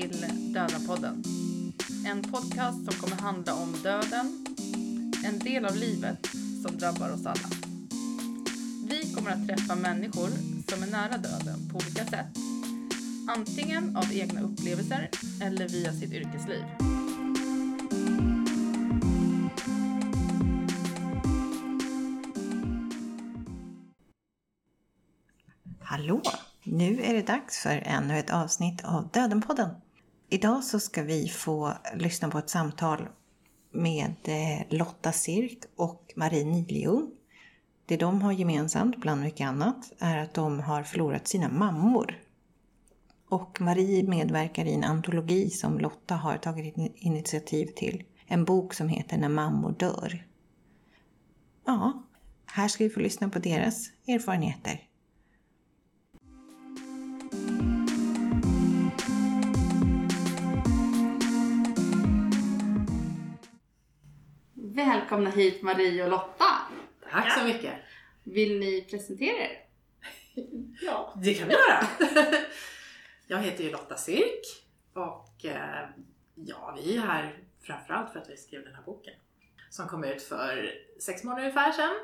Till Döda-podden. En podcast som kommer handla om döden, en del av livet som drabbar oss alla. Vi kommer att träffa människor som är nära döden på olika sätt. Antingen av egna upplevelser eller via sitt yrkesliv. Hallå! Nu är det dags för ännu ett avsnitt av Dödenpodden. Idag så ska vi få lyssna på ett samtal med eh, Lotta Sirk och Marie Niljung. Det de har gemensamt, bland mycket annat, är att de har förlorat sina mammor. Och Marie medverkar i en antologi som Lotta har tagit initiativ till. En bok som heter När mammor dör. Ja, här ska vi få lyssna på deras erfarenheter. Välkomna hit Marie och Lotta. Tack så mycket. Vill ni presentera er? Ja, det kan vi göra. Jag heter ju Lotta Sirk och eh, ja, vi är här framförallt för att vi skrev den här boken som kom ut för sex månader ungefär sedan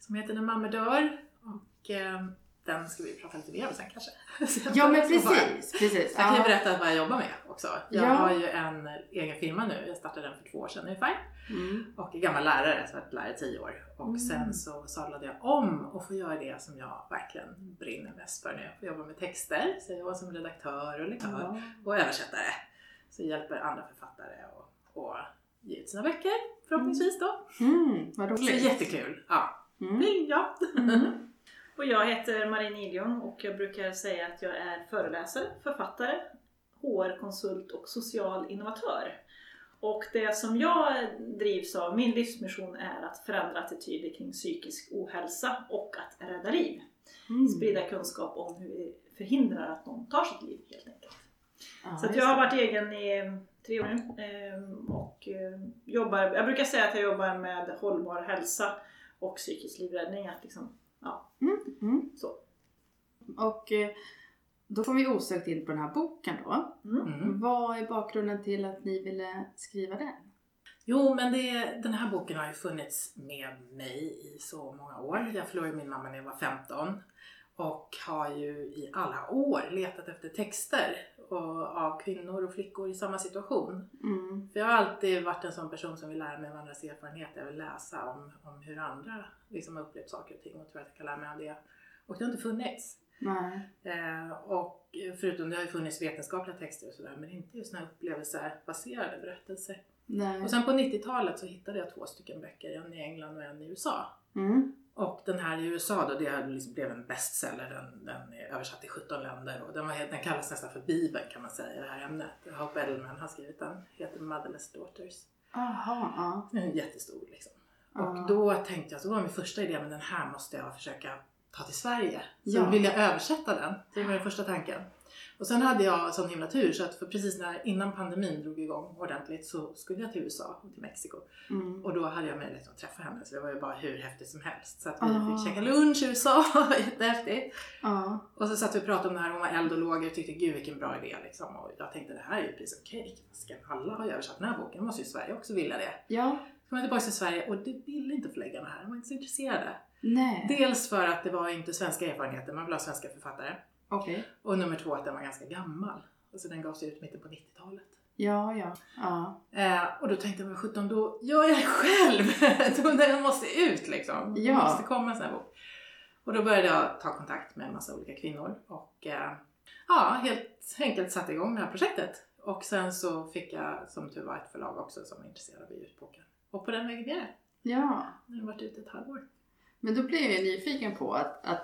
som heter När mamma dör och eh, den ska vi prata lite mer om sen kanske. Ja men precis. precis. Jag kan ju berätta vad jag jobbar med också. Jag Ja. har ju en egen firma nu. Jag startade den för två år sedan ungefär. Mm. Och är gammal lärare, så jag har varit lärare i tio år. Och Mm. sen så sadlade jag om och får göra det som jag verkligen brinner mest för nu. Jag får jobba med texter, så jag jobbar som redaktör och lektör och översättare. Så jag hjälper andra författare och, och ge ut sina böcker förhoppningsvis då. Mm, vad Så roligt. jättekul! Ja, Mm. Ja. Och jag heter Marie Niljung och jag brukar säga att jag är föreläsare, författare, HR-konsult och social innovatör. Och det som jag drivs av, min livsmission är att förändra attityder kring psykisk ohälsa och att rädda liv. Mm. Sprida kunskap om hur vi förhindrar att någon tar sitt liv helt enkelt. Ja, Så jag har varit egen i tre år nu ehm, och eh, jobbar, jag brukar säga att jag jobbar med hållbar hälsa och psykisk livräddning. Att liksom, ja, Mm. Mm. så. Och eh, då kom vi osökt in på den här boken då. Mm. Vad är bakgrunden till att ni ville skriva den? Jo, men det, den här boken har ju funnits med mig i så många år. Jag förlorade min mamma när jag var 15 och har ju i alla år letat efter texter och, av kvinnor och flickor i samma situation. Mm. För jag har alltid varit en sån person som vill lära mig av andras erfarenheter. Jag vill läsa om, om hur andra liksom har upplevt saker och ting och tror att jag kan lära mig av det. Och det har inte funnits. Nej. Eh, och förutom det har ju funnits vetenskapliga texter och sådär men inte just här upplevelsebaserade berättelser. Nej. Och sen på 90-talet så hittade jag två stycken böcker, en i England och en i USA. Mm. Och den här i USA då, det liksom blev en bestseller. Den, den är översatt till 17 länder och den, var, den kallas nästan för Bibeln kan man säga i det här ämnet. Hope Edelman har skrivit den, heter Motherless Daughters. Aha, ja. Den är jättestor liksom. Ja. Och då tänkte jag, så var min första idé, men den här måste jag försöka ta till Sverige. Så Ja. då ville jag översätta den. Det var den första tanken. Och sen hade jag sån himla tur så att för precis när, innan pandemin drog igång ordentligt så skulle jag till USA och till Mexiko. Mm. Och då hade jag möjlighet att träffa henne så det var ju bara hur häftigt som helst. Så att vi Ah. fick käka lunch i USA, jättehäftigt. Ja. Och så satt vi och pratade om det här, hon var eld och lågor och tyckte gud vilken bra idé liksom. Och jag tänkte det här är ju precis okej, ska alla ha översatt den här boken? Måste ju Sverige också vilja det. Ja. Så kom jag tillbaka till Sverige och det ville inte förläggarna här, de var inte så intresserade. Nej. Dels för att det var inte svenska erfarenheter, man vill ha svenska författare. Okej. Och nummer två att den var ganska gammal. Alltså den gavs ut mitten på 90-talet. Ja, ja. Ja. Eh, och då tänkte jag, men 17 då gör jag det själv! den måste ut liksom. Det Ja. måste komma en sån här bok. Och då började jag ta kontakt med en massa olika kvinnor och eh, ja, helt enkelt satte igång det här projektet. Och sen så fick jag som tur var ett förlag också som var intresserade av att ge ut boken. Och på den vägen är det. Ja. Nu har varit ute ett halvår. Men då blir jag nyfiken på att, att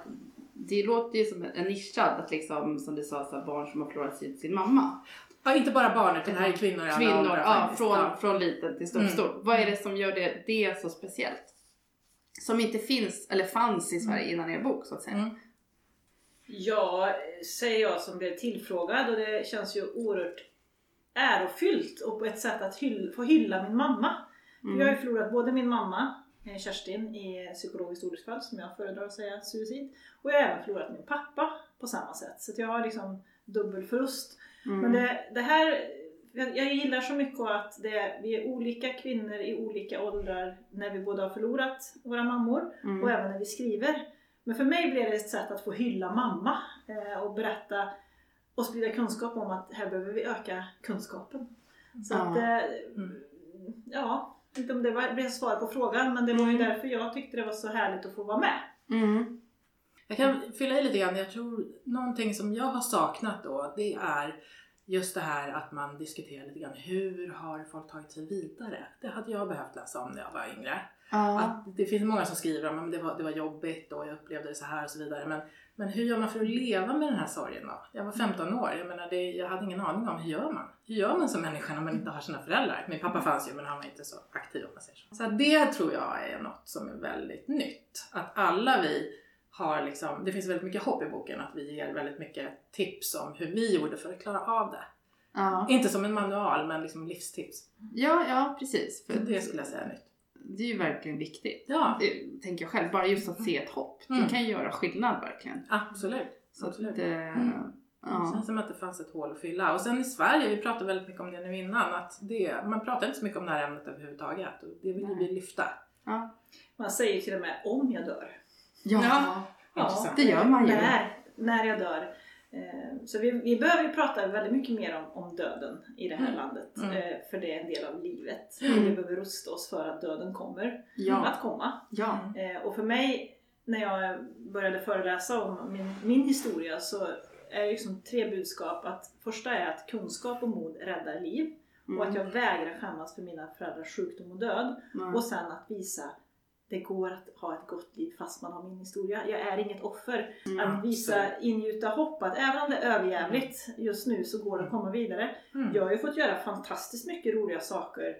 det låter ju som en, nischad, att liksom, som du sa, så barn som har förlorat sin, sin mamma. Ja, inte bara barn utan det här är kvinnor i alla Kvinnor, åldrar ja, faktiskt. från, Ja. från liten till stor. Mm. stor. Vad är det som gör det, det så speciellt? Som inte finns, eller fanns i Sverige innan er bok så att säga. Mm. Ja, säger jag som blev tillfrågad och det känns ju oerhört ärofyllt och på ett sätt att hyll, få hylla min mamma. För Jag har ju förlorat både min mamma, Kerstin, i psykologiskt olycksfall som jag föredrar att säga suicid. Och jag har även förlorat min pappa på samma sätt. Så jag har liksom dubbel förlust. Mm. Men det, det här, jag gillar så mycket att det, vi är olika kvinnor i olika åldrar när vi både har förlorat våra mammor Mm. och även när vi skriver. Men för mig blir det ett sätt att få hylla mamma eh, och berätta och sprida kunskap om att här behöver vi öka kunskapen. Så Ja. att, eh, Mm. ja, inte om det var, blev svar på frågan men det var ju Mm. därför jag tyckte det var så härligt att få vara med. Mm. Jag kan fylla i lite grann. Jag tror någonting som jag har saknat då, det är just det här att man diskuterar lite grann hur har folk tagit sig vidare? Det hade jag behövt läsa om när jag var yngre. Ja. Att det finns många som skriver om att det var, det var jobbigt och jag upplevde det så här och så vidare. Men, men hur gör man för att leva med den här sorgen då? Jag var 15 år, jag menar det, jag hade ingen aning om hur gör man? Hur gör man som människa när man inte har sina föräldrar? Min pappa fanns ju men han var inte så aktiv om man säger så. Så det tror jag är något som är väldigt nytt. Att alla vi har liksom, det finns väldigt mycket hopp i boken att vi ger väldigt mycket tips om hur vi gjorde för att klara av det. Ja. Inte som en manual men liksom livstips. ja, ja precis. För Det skulle jag säga är nytt. Det är ju verkligen viktigt. Ja, Det tänker jag själv. Bara just att se ett hopp. Det Mm. kan ju göra skillnad verkligen. absolut. Så att, absolut. eh, Mm. Det ja. känns som att det fanns ett hål att fylla. Och sen i Sverige, vi pratade väldigt mycket om det nu innan, att det, man pratar inte så mycket om det här ämnet överhuvudtaget. Och det vill Nej. vi lyfta. Ja. Man säger till och med om jag dör. Ja. Ja. Intressant. det gör man ju. När, när jag dör. Eh, Så vi, vi behöver ju prata väldigt mycket mer om, om döden i det här Mm. landet. Mm. eh, För det är en del av livet. Mm. Vi behöver rusta oss för att döden kommer Ja. att komma. Ja. Eh, Och för mig, när jag började föreläsa om min, min historia så är det liksom tre budskap. Att första är att kunskap och mod räddar liv. Och att jag vägrar skämmas för mina föräldrars sjukdom och död. Mm. Och sen att visa det går att ha ett gott liv fast man har min historia. Jag är inget offer. Mm. Att visa, ingjuta hopp att även om det är överjävligt just nu så går det att komma vidare. Mm. Jag har ju fått göra fantastiskt mycket roliga saker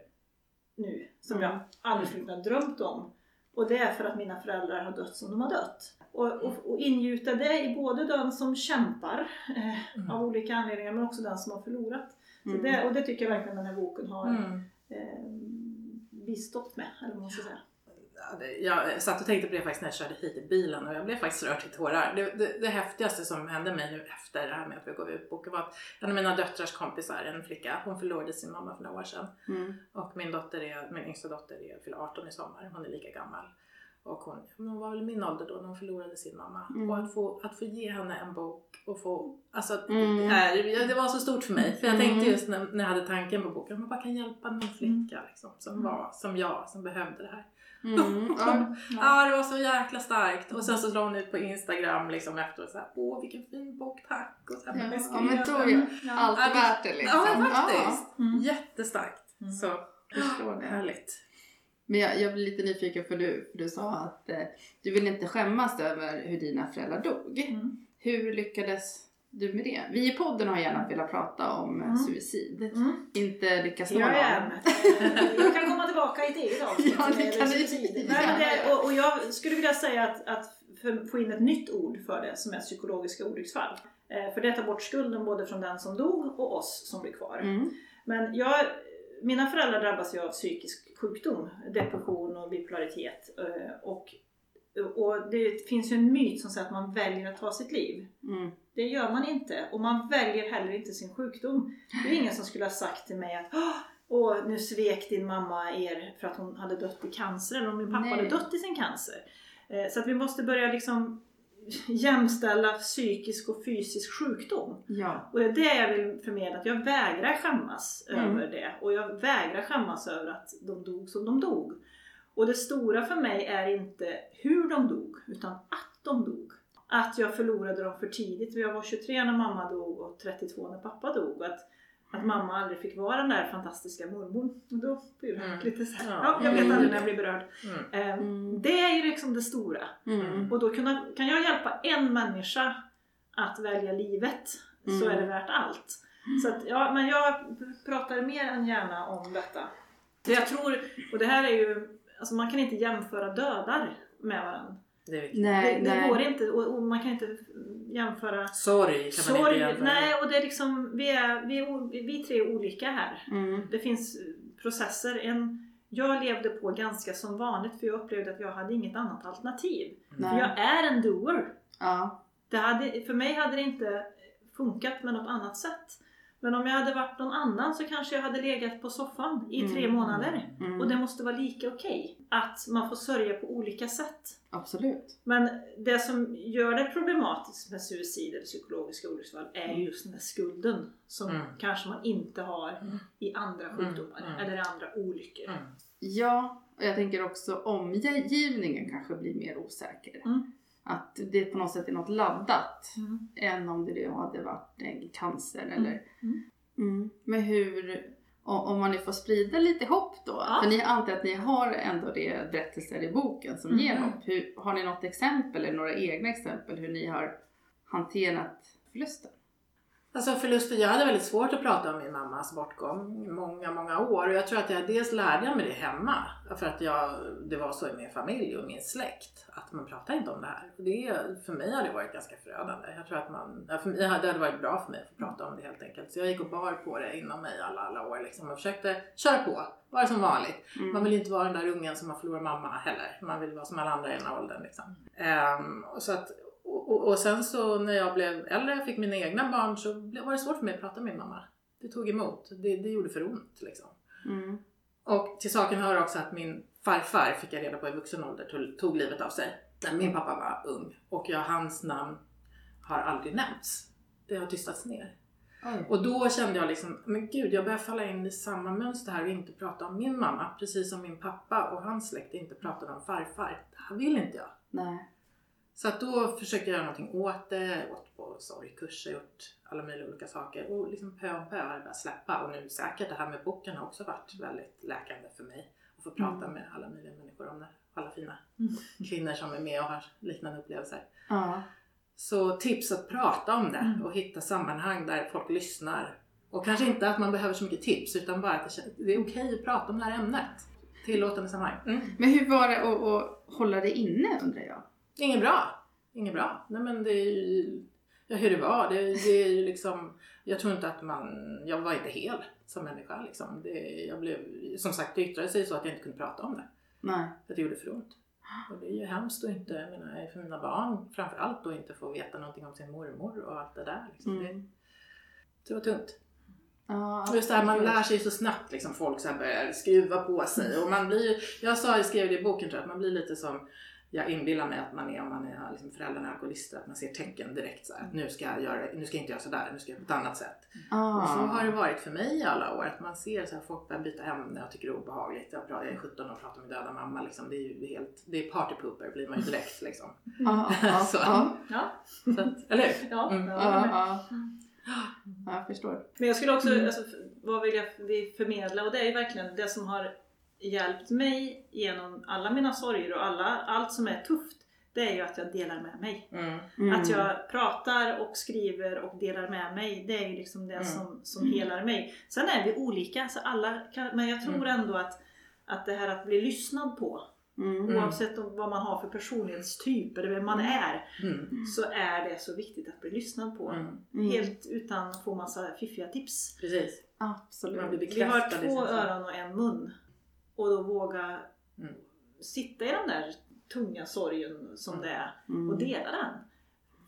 nu som Mm. jag aldrig skulle kunna drömt om. Och det är för att mina föräldrar har dött som de har dött. Och, och, och ingjuta det i både den som kämpar eh, Mm. av olika anledningar men också den som har förlorat. Så Mm. det, och det tycker jag verkligen den här boken har Mm. eh, bistått med. Eller vad man ska säga. Jag satt och tänkte på det faktiskt när jag körde hit i bilen och jag blev faktiskt rörd till tårar. Det, det, det häftigaste som hände mig nu efter det här med att vi gav ut boken var att en av mina döttrars kompisar, en flicka, hon förlorade sin mamma för några år sedan. Mm. Och min dotter är, min yngsta dotter är, fyller 18 i sommar, hon är lika gammal. Och hon, hon var väl min ålder då när hon förlorade sin mamma. Mm. Och att få, att få ge henne en bok och få, alltså Mm. det, är, det var så stort för mig. För jag Mm. tänkte just när, när jag hade tanken på boken, man bara kan hjälpa någon flicka liksom, som Mm. var som jag, som behövde det här. Mm. Ja. Ja, det var så jäkla starkt. Och sen så la hon ut på Instagram liksom efteråt så här, åh vilken fin bok, tack. Och så här, Ja, jag ja, men är Mm. allt Ja, värt det liksom. Ja, men faktiskt. Mm. Jättestarkt. Mm. Så Förstår det. härligt. Men jag, jag blir lite nyfiken för du, för du sa att eh, du vill inte skämmas över hur dina föräldrar dog. Mm. Hur lyckades du med det? Vi i podden har gärna velat prata om eh, Mm. suicid. Mm. Inte lyckas nå Jag någon. Jag kan komma tillbaka i ett eget avsnitt. Ja, det kan suicid. Nej, det, och, och jag skulle vilja säga att, att få in ett nytt ord för det som är psykologiska olycksfall. Eh, för det tar bort skulden både från den som dog och oss som blir kvar. Mm. Men jag, mina föräldrar drabbas ju av psykisk sjukdom, depression och bipolaritet. eh, Och, och det finns ju en myt som säger att man väljer att ta sitt liv. Mm. Det gör man inte. Och man väljer heller inte sin sjukdom. Det är ingen som skulle ha sagt till mig att "Åh, Åh, nu svek din mamma er för att hon hade dött i cancer. Eller om min pappa Nej. hade dött i sin cancer. Eh, Så att vi måste börja liksom jämställa psykisk och fysisk sjukdom. Ja. Och det är det jag vill förmedla, att jag vägrar skämmas Mm. över det. Och jag vägrar skämmas över att de dog som de dog. Och det stora för mig är inte hur de dog, utan att de dog. Att jag förlorade dem för tidigt. Jag var 23 när mamma dog och 32 när pappa dog. Att, att mamma aldrig fick vara den där fantastiska mormor. Och då blir det Mm. lite så här, Ja. ja, jag vet Mm. aldrig när jag blir berörd. Mm. Eh, Mm. Det är ju liksom det stora. Mm. Och då kunna, kan jag hjälpa en människa att välja livet så Mm. är det värt allt. Så att, ja, men jag pratar mer än gärna om detta. Det jag tror, och det här är ju, alltså man kan inte jämföra dödar med varandra. Det. Nej, det, det nej. går inte och, och man kan inte jämföra Sorg kan man inte sorg. jämföra. Nej, och det är liksom, vi, är, vi, är, vi tre är olika här. Mm. Det finns processer. En, jag levde på ganska som vanligt för jag upplevde att jag hade inget annat alternativ. För Nej. jag är en doer. Ja. Det hade, för mig hade det inte funkat med något annat sätt. Men om jag hade varit någon annan så kanske jag hade legat på soffan i tre Mm. månader. Mm. Och det måste vara lika okej. Att man får sörja på olika sätt. Absolut. Men det som gör det problematiskt med suicid eller psykologiska olycksfall är ju just den där skulden som Mm. kanske man inte har i andra sjukdomar Mm. eller i andra olyckor. Mm. Ja, och jag tänker också omgivningen kanske blir mer osäker. Mm. Att det på något sätt är något laddat. Mm. än om det hade varit en cancer eller... Mm. Mm. Men hur, om man nu får sprida lite hopp då? Ja. För ni antar att ni har ändå det berättelser i boken som ger Mm. hopp. Hur, har ni något exempel eller några egna exempel hur ni har hanterat förlusten? Alltså förluster, jag hade väldigt svårt att prata om min mammas bortgång i många, många år. Och jag tror att jag dels lärde mig det hemma. För att jag, det var så i min familj och min släkt. Att man pratar inte om det här. Det, för mig har det varit ganska förödande. Jag tror att man, för mig, det hade varit bra för mig att prata om det helt enkelt. Så jag gick och bar på det inom mig alla, alla år liksom. Och försökte köra på. Vara som vanligt. Mm. Man vill ju inte vara den där ungen som har förlorat mamma heller. Man vill vara som alla andra i den här åldern. Liksom. Och, så att, och, och, sen så när jag blev äldre och fick mina egna barn så var det svårt för mig att prata med min mamma. Det tog emot. Det, det gjorde för ont. Liksom. Mm. Och till saken hör också att min farfar fick jag reda på i vuxen ålder tog, tog livet av sig. När min pappa var ung. Och jag, hans namn har aldrig nämnts. Det har tystats ner. Oj. Och då kände jag liksom, men gud jag börjar falla in i samma mönster här och inte prata om min mamma. Precis som min pappa och hans släkt inte pratade om farfar. Det här vill inte jag. Nej. Så att då försökte jag göra någonting åt det. Åt på sorgkurser, gjort alla möjliga olika saker. Och liksom pö om pö har det börjat släppa. Och nu säkert det här med boken har också varit väldigt läkande för mig. Att få prata med alla möjliga människor om det. Alla fina Mm. kvinnor som är med och har liknande upplevelser. Ja. Så tips att prata om det Mm. och hitta sammanhang där folk lyssnar. Och kanske inte att man behöver så mycket tips utan bara att det är okej att prata om det här ämnet. Tillåtande sammanhang. Mm. Men hur var det att, att hålla det inne undrar jag? Inget bra. Inget bra. Nej men det är ju ja, hur det var. Det, det är ju liksom, jag tror inte att man, jag var inte hel som människa liksom. Det, jag blev, som sagt det yttrade sig så att jag inte kunde prata om det. Nej. Att det gjorde för ont. Och det är ju hemskt att inte, jag menar, för mina barn framförallt då inte få veta någonting om sin mormor och allt det där. Liksom. Det, Mm. det var tungt. Och just det här, man lär sig så snabbt liksom, folk så här börjar skruva på sig. Och man blir, jag sa, jag skrev det i boken tror jag, att man blir lite som jag inbillar mig att man är om man är liksom föräldrarna är alkoholister, att man ser tecken direkt så här, nu ska jag göra, nu ska jag inte göra sådär, nu ska jag på ett annat sätt. Och så har det Ah. varit för mig i alla år, att man ser så här, folk börjar byta ämne och tycker det är obehagligt. Jag, pratar, jag är 17 och pratar med döda mamma, liksom, det är ju helt, det är partypooper blir man ju direkt liksom. Ja, ja, Så. ja, Ja, Så att, eller hur? ja, Mm. ja, ja, men- ja. Ja, jag förstår. Men jag skulle också, Mm. alltså, vad vill jag vi förmedla? Och det är ju verkligen det som har hjälpt mig genom alla mina sorger och alla, allt som är tufft. Det är ju att jag delar med mig. Mm. Mm. Att jag pratar och skriver och delar med mig. Det är ju liksom det Mm. som, som helar mig. Sen är vi olika, så alla kan, men jag tror Mm. ändå att, att det här att bli lyssnad på, Mm. oavsett om, vad man har för personlighetstyp eller vem man är, Mm. så är det så viktigt att bli lyssnad på. Mm. Mm. Helt utan att få massa fiffiga tips. Precis. Absolut. Man blir Vi har två sak. öron och en mun. Och då våga Mm. sitta i den där tunga sorgen som det är Mm. och dela den.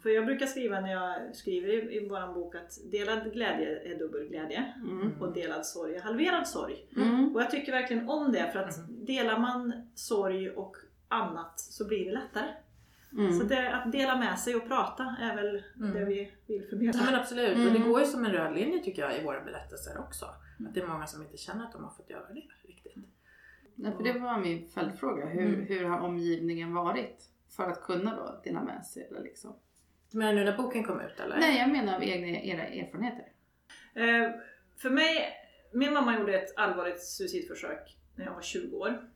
För jag brukar skriva när jag skriver i, i vår bok att delad glädje är dubbel glädje Mm. och delad sorg är halverad sorg. Mm. Och jag tycker verkligen om det för att Mm. delar man sorg och annat så blir det lättare. Mm. Så det, att dela med sig och prata är väl Mm. det vi vill förmedla. Ja men absolut. Mm. Och det går ju som en röd linje tycker jag i våra berättelser också. Att det är många som inte känner att de har fått göra det riktigt. Ja, för det var min följdfråga. Hur, Mm. hur har omgivningen varit för att kunna då dela med sig? Eller liksom? Du menar nu när boken kom ut eller? Nej, jag menar av egna, era erfarenheter. Eh, för mig, min mamma gjorde ett allvarligt suicidförsök när jag var 20 år.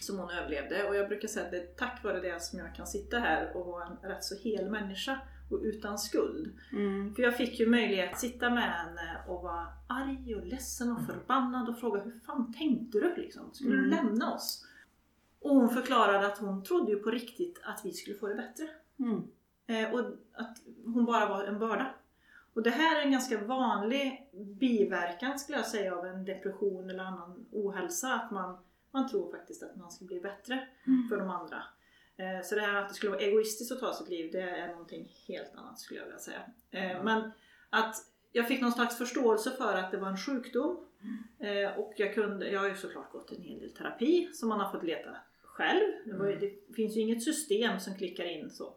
Som hon överlevde och jag brukar säga att det är tack vare det som jag kan sitta här och vara en rätt så hel människa och utan skuld. Mm. För jag fick ju möjlighet att sitta med henne och vara arg och ledsen och förbannad och fråga hur fan tänkte du liksom? Skulle du Mm. lämna oss? Och hon förklarade att hon trodde ju på riktigt att vi skulle få det bättre. Mm. Eh, och att hon bara var en börda. Och det här är en ganska vanlig biverkan skulle jag säga av en depression eller annan ohälsa. Att man, man tror faktiskt att man ska bli bättre Mm. för de andra. Eh, så det här att det skulle vara egoistiskt att ta sitt liv, det är någonting helt annat skulle jag vilja säga. Eh, men att jag fick någon slags förståelse för att det var en sjukdom. Eh, och jag, kunde, jag har ju såklart gått en hel del terapi som man har fått leta själv. Det, var, ju- det finns ju inget system som klickar in så.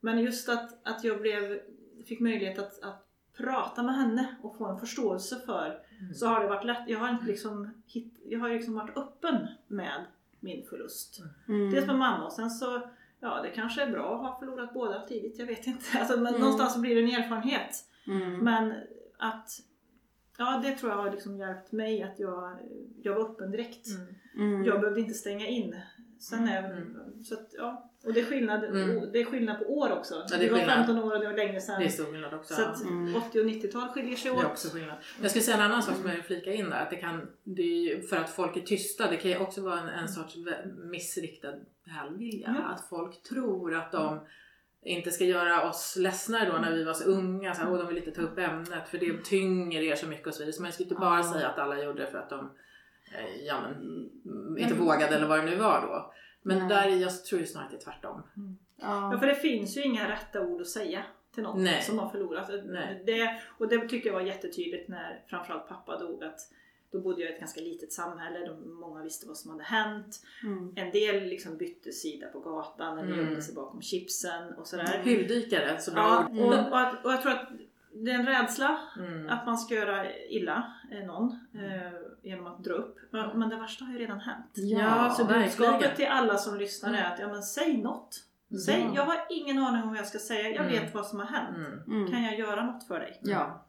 Men just att, att jag blev, fick möjlighet att, att prata med henne och få en förståelse för så har det varit lätt. Jag har, inte liksom, hitt, jag har liksom varit öppen med min förlust. Mm. Dels med mamma och sen så, ja det kanske är bra att ha förlorat båda tidigt, jag vet inte. Alltså, men Mm. någonstans så blir det en erfarenhet. Mm. Men att, ja det tror jag har liksom hjälpt mig att jag, jag var öppen direkt. Mm. Jag behövde inte stänga in. Sen är, Mm. så att, ja. Och det är, skillnad, Mm. det är skillnad på år också. Ja, det är du var skillnad. 15 år och det var länge sedan. Det är stor skillnad också. Så att Mm. 80 och 90-tal skiljer sig Det åt. är också skillnad. Jag skulle säga en annan sak som jag vill flika in där. Att det kan, det är ju för att folk är tysta, det kan ju också vara en, en sorts missriktad välvilja. Ja. Att folk tror att de inte ska göra oss ledsna då när vi var så unga. Så här, Åh, de vill inte ta upp ämnet för det tynger er så mycket och så vidare. Så man skulle inte bara säga att alla gjorde det för att de eh, ja, men, mm, inte vågade eller vad det nu var då. Men Nej. där, jag tror ju snarare att det är tvärtom. Ja, Ja. för det finns ju inga rätta ord att säga till någon Nej. som har förlorat. Nej. Det, och det tycker jag var jättetydligt när framförallt pappa dog. Att då bodde jag i ett ganska litet samhälle, de, många visste vad som hade hänt. Mm. En del liksom bytte sida på gatan eller Mm. gömde sig bakom chipsen och sådär. Huvudykare, så bra Ja, ord. och, och, att, och jag tror att det är en rädsla Mm. att man ska göra illa eh, någon eh, genom att dra upp. Men, men det värsta har ju redan hänt. Ja, Så budskapet till alla som lyssnar är att ja, men säg något. Säg, Ja. Jag har ingen aning om vad jag ska säga, jag Mm. vet vad som har hänt. Mm. Mm. Kan jag göra något för dig? Ja.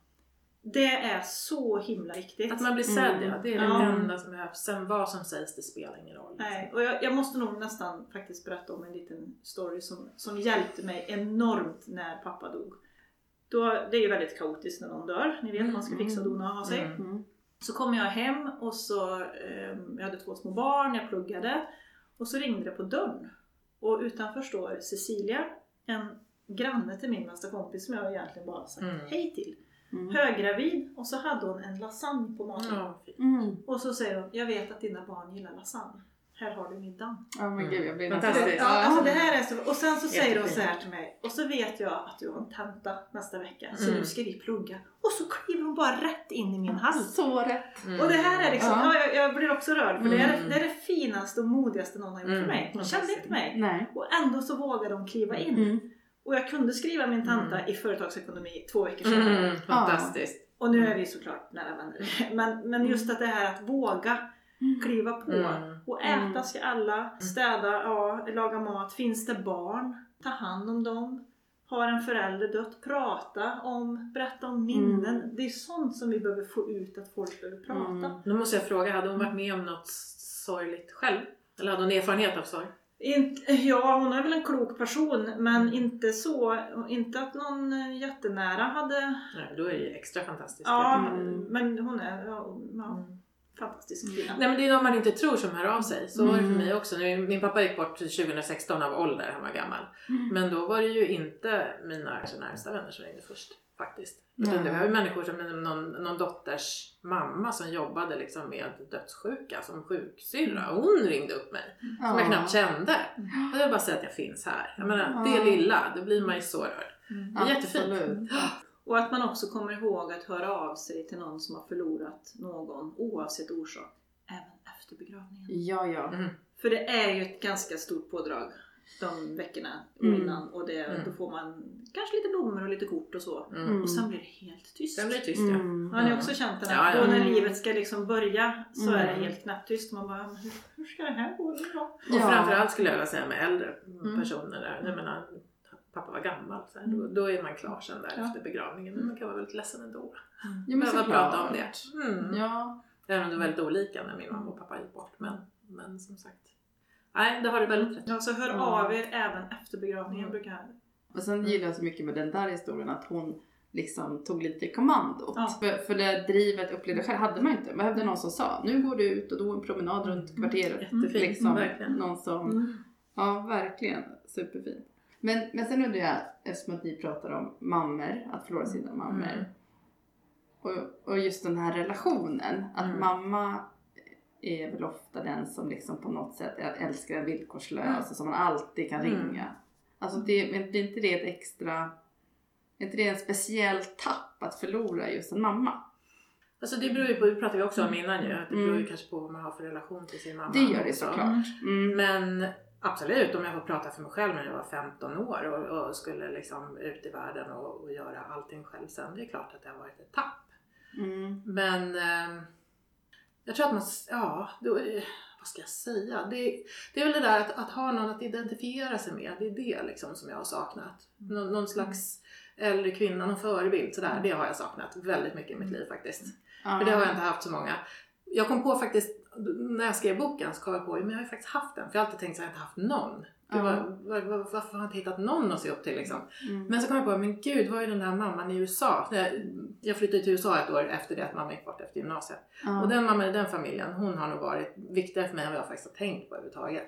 Det är så himla viktigt. Att man blir sedd, Mm. ja. Det är Ja. det enda som behövs. Sen vad som sägs, det spelar ingen roll. liksom. Nej, och jag, jag måste nog nästan faktiskt berätta om en liten story som, som hjälpte mig enormt när pappa dog. Då, det är ju väldigt kaotiskt när någon dör. Ni vet, man ska fixa och dona och ha sig. Mm. Så kom jag hem och så, eh, jag hade två små barn, jag pluggade. Och så ringde det på dörren. Och utanför står Cecilia, en granne till min bästa kompis som jag egentligen bara sagt Mm. hej till. Mm. Höggravid och så hade hon en lasagne på maten. Mm. Och så säger hon, jag vet att dina barn gillar lasagne. Här har du middagen. Ja men gud jag blir Fantastiskt. nästan... Ja, alltså det här är så, och sen så säger hon så här till mig. Och så vet jag att du har en tenta nästa vecka. Så Mm. nu ska vi plugga. Och så kliver hon bara rätt in i min hals. Så rätt. Mm. Och det här är liksom, Ja. ja. jag, jag blir också rörd för det, är, Mm. det är det finaste och modigaste någon har gjort Mm. för mig. Hon kände inte mig. Nej. Och ändå så vågade de kliva in. Mm. Och jag kunde skriva min tenta i företagsekonomi två veckor senare. Mm, fantastiskt. Och nu är vi såklart nära vänner. Men, men just att det här att våga kliva på. Mm. Och äta Mm. ska alla, städa, ja, laga mat. Finns det barn? Ta hand om dem. Har en förälder dött? Prata om, berätta om minnen. Mm. Det är sånt som vi behöver få ut att folk behöver prata. Mm. Då måste jag fråga, hade hon varit med om något sorgligt själv? Eller hade hon erfarenhet av sorg? Inte, ja, hon är väl en klok person men Mm. inte så, inte att någon jättenära hade... Nej, då är det ju extra fantastiskt. Ja, Mm. men hon är ja, ja, Mm. Fantastisk kvinna. Nej men det är de man inte tror som hör av sig. Så var det för Mm. mig också. Min pappa gick bort 2016 av ålder, han var gammal. Mm. Men då var det ju inte mina kanske närmsta vänner som ringde först. Faktiskt. Utan det var ju människor som någon, någon dotters mamma som jobbade liksom med dödssjuka som sjuksyrra. Och hon ringde upp mig. Som jag knappt kände. Och jag bara säger att jag finns här. Jag menar, det lilla, då blir man ju så rörd. Mm. Det är jättefint. Och att man också kommer ihåg att höra av sig till någon som har förlorat någon oavsett orsak. Även efter begravningen. Ja, ja. Mm. För det är ju ett ganska stort pådrag de veckorna Mm. innan. Och det, Mm. då får man kanske lite blommor och lite kort och så. Mm. Och sen blir det helt tyst. Sen blir det tyst ja. Mm. Har ni också känt den? Ja, att ja. Då när Mm. livet ska liksom börja så är det helt knäpptyst. Man bara, "Men hur, hur ska det här gå? Det bra." Och Ja. framförallt skulle jag vilja säga med äldre personer där. Jag menar, pappa var gammal. Så här, då, då är man klar sen där Ja. efter begravningen. Men man kan vara väldigt ledsen ändå. Ja, men Behöva prata om det. Mm. Ja. Även om det är väldigt olika när min mamma och pappa gick bort. Men, men som sagt. Nej, det har du väldigt rätt Ja, så hör Mm. av er även efter begravningen. Mm. Brukar jag. Och sen gillar jag så mycket med den där historien att hon liksom tog lite kommandot. Ja. För, för det drivet upplevde jag själv hade man inte. Man behövde någon som sa nu går du ut och då en promenad runt kvarteret. Jättefint, Liksom, verkligen. någon som, Mm. ja verkligen superfint. Men, men sen undrar jag, eftersom att ni pratar om mammor, att förlora sina mammor. Mm. Och, och just den här relationen, att Mm. mamma är väl ofta den som liksom på något sätt älskar en villkorslös Mm. och som man alltid kan Mm. ringa. Alltså det, men är inte det ett extra Är inte det en speciell tapp att förlora just en mamma? Alltså det beror ju på, det pratade vi också om innan ju, att det beror ju Mm. kanske på vad man har för relation till sin mamma. Det gör det såklart. Mm. Men absolut, om jag får prata för mig själv när jag var 15 år och, och skulle liksom ut i världen och, och göra allting själv sen. Det är klart att det har varit ett tapp. Mm. Men eh, jag tror att man, ja, då, vad ska jag säga? Det, det är väl det där att, att ha någon att identifiera sig med. Det är det liksom som jag har saknat. Nå, någon slags äldre kvinna, någon förebild sådär. Det har jag saknat väldigt mycket i mitt liv faktiskt. Ja. För det har jag inte haft så många. Jag kom på faktiskt, när jag skrev boken så kom jag på, men jag har ju faktiskt haft den. För jag har alltid tänkt att jag inte haft någon. Det Ja. var, var, var, varför har jag inte hittat någon att se upp till liksom? Mm. Men så kom jag på, men gud vad är den där mamman i USA? Jag, flyttade till USA ett år efter det att mamma gick bort efter gymnasiet. Ja. Och den mamman i den familjen, hon har nog varit viktigare för mig än vad jag faktiskt har tänkt på överhuvudtaget.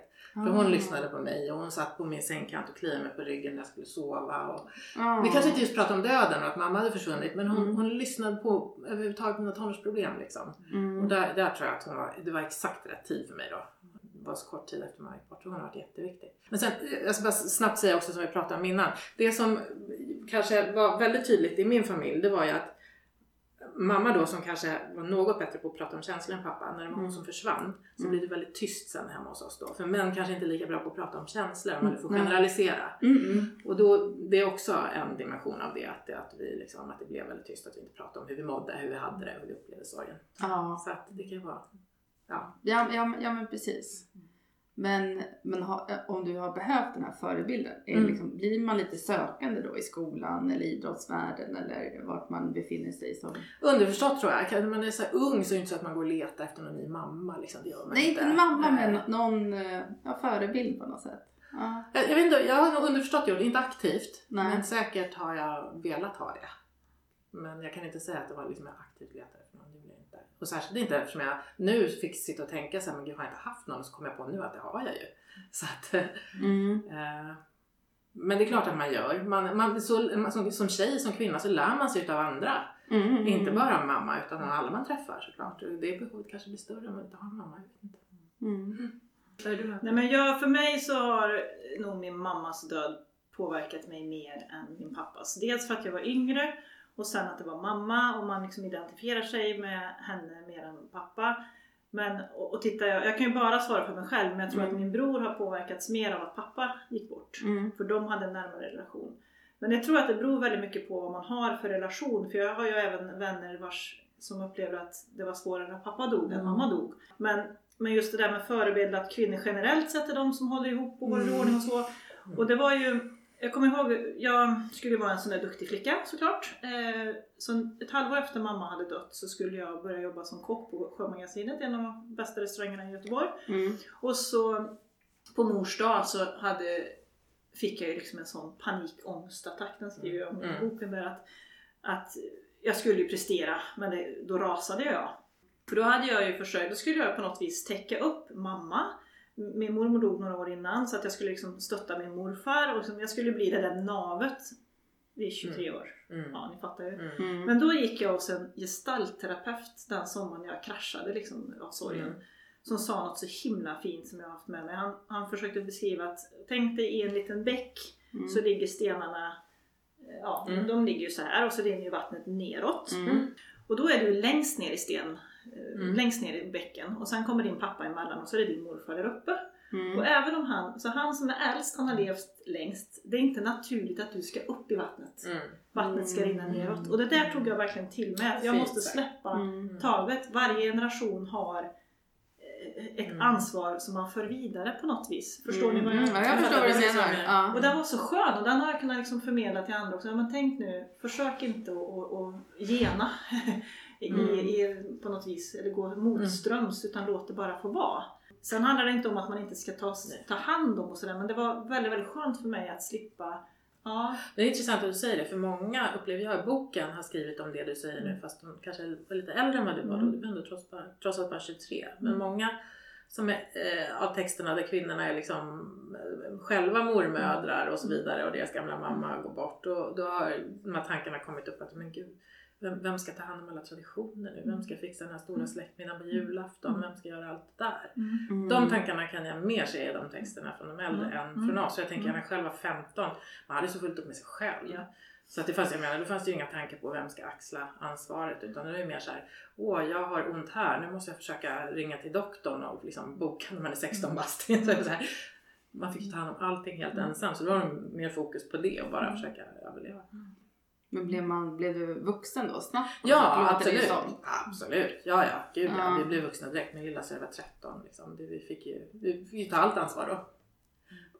För Ah. hon lyssnade på mig och hon satt på min sängkant och kliade mig på ryggen när jag skulle sova. Och Ja. vi kanske inte just pratade om döden och att mamma hade försvunnit men hon, Mm. hon lyssnade på överhuvudtaget mina tonårsproblem liksom. Mm. Och där, där tror jag att hon var, det var exakt rätt tid för mig då. Det var så kort tid efter mamma gick bort hon har varit jätteviktig. Men sen, jag ska bara snabbt säga också som vi pratade om innan. Det som kanske var väldigt tydligt i min familj det var ju att mamma då som kanske var något bättre på att prata om känslor än pappa, när det var hon Mm. som försvann så Mm. blev det väldigt tyst sen hemma hos oss då. För män kanske inte är lika bra på att prata om känslor om man nu får Mm. generalisera. Mm, mm. Och då, det är också en dimension av det, att det, att vi liksom, att det blev väldigt tyst, att vi inte pratade om hur vi mådde, hur vi hade det, hur vi upplevde sorgen. Ja. Så att det kan vara, ja. Ja, ja, ja men precis. Men, men ha, om du har behövt den här förebilden, Mm. liksom, blir man lite sökande då i skolan eller idrottsvärlden eller vart man befinner sig som... Underförstått tror jag, när man är så ung så är det inte så att man går och letar efter någon ny mamma. Liksom. Det gör man Nej, inte. en mamma Nej. men någon eh, ja, förebild på något sätt. Ja. Jag, jag, vet inte, jag har nog underförstått gjort det, inte aktivt. Nej. Men säkert har jag velat ha det. Men jag kan inte säga att det var liksom jag aktivt letade efter någon. Det vill jag inte. Och särskilt inte eftersom jag nu fick sitta och tänka så här, men gud har jag inte haft någon? Så kom jag på nu att det har jag ju. Så att, Mm. eh, men det är klart att man gör. Man, man, så, som, som tjej, som kvinna så lär man sig utav andra. Mm, mm, Inte bara av mamma utan av alla man träffar såklart. Och Det behovet kanske blir större om man inte har en mamma. Jag vet inte. Mm. Nej men jag, för mig så har nog min mammas död påverkat mig mer än min pappas. Dels för att jag var yngre och sen att det var mamma och man liksom identifierar sig med henne mer än pappa. Men, och, och titta, jag, jag kan ju bara svara för mig själv men jag tror Mm. att min bror har påverkats mer av att pappa gick bort. Mm. För de hade en närmare relation. Men jag tror att det beror väldigt mycket på vad man har för relation. För jag har ju även vänner vars, som upplever att det var svårare när pappa dog än Mm. mamma dog. Men, men just det där med förebild att kvinnor generellt sett är de som håller ihop och håller Mm. ordning och så. Och det var ju, jag kommer ihåg, jag skulle vara en sån där duktig flicka såklart. Eh, så ett halvår efter mamma hade dött så skulle jag börja jobba som kock på Sjömagasinet, en av de bästa restaurangerna i Göteborg. Mm. Och så på mors dag så hade, fick jag ju liksom en sån panikångestattack, den skriver jag om i Mm. boken där att, att jag skulle ju prestera men det, då rasade jag. För då hade jag ju försökt, då skulle jag på något vis täcka upp mamma. Min mormor dog några år innan så att jag skulle liksom stötta min morfar och liksom, jag skulle bli det där navet vid 23 år. Mm. Ja, ni fattar ju. Mm. Mm. Men då gick jag hos en gestaltterapeut den sommaren jag kraschade liksom av sorgen. Mm. Som sa något så himla fint som jag har haft med mig. Han, han försökte beskriva att tänk dig i en liten bäck Mm. så ligger stenarna, eh, ja Mm. de ligger ju så här och så rinner ju vattnet neråt. Mm. Och då är du längst ner i sten, Mm. längst ner i bäcken och sen kommer din pappa emellan och så är det din morfar där uppe. Mm. Och även om han, så han som är äldst, han har levt längst. Det är inte naturligt att du ska upp i vattnet. Mm. Vattnet ska rinna Mm. neråt. Och det där tog jag verkligen till mig. Att jag måste släppa Mm. taget. Varje generation har eh, ett Mm. ansvar som man för vidare på något vis. Förstår ni vad jag Mm. Ja, jag förstår vad du precis vad du menar. menar. Ja. Och den var så skön och den har jag kunnat liksom förmedla till andra också. Men tänk nu, försök inte att, gena Mm. i, på något vis, eller gå motströms utan låt det bara få vara. Sen handlar det inte om att man inte ska ta, ta hand om och sådär men det var väldigt, väldigt skönt för mig att slippa Ja, Det är intressant att du säger det för många upplever jag i boken har skrivit om det du säger nu fast de kanske är lite äldre än vad du var då. Mm. Du var ändå trots, bara, trots allt bara 23. Men Mm. många som är, eh, av texterna där kvinnorna är liksom eh, själva mormödrar och så vidare och deras gamla mamma går bort. Och då har de här tankarna kommit upp att men gud, vem, vem ska ta hand om alla traditioner nu? Vem ska fixa den här stora släktmiddagen på julafton? Vem ska göra allt det där? Mm. De tankarna kan jag mer se i de texterna från de äldre Mm. än från Mm. oss. Så jag tänker Mm. när jag själv var 15, man hade så fullt upp med sig själv. Ja. Så att det fanns, jag menar, då fanns det ju inga tankar på vem ska axla ansvaret utan det var ju mer så här, åh jag har ont här, nu måste jag försöka ringa till doktorn och liksom boka när man är 16 bast. Är man fick ta hand om allting helt ensam så då var det mer fokus på det och bara försöka överleva. Men blev, man, blev du vuxen då snabbt? Ja, absolut. som. Absolut. Ja, ja. Gud ja. Ja. Vi blev vuxna direkt. Min lilla var 13. Liksom. Vi, fick ju, vi fick ju ta allt ansvar då.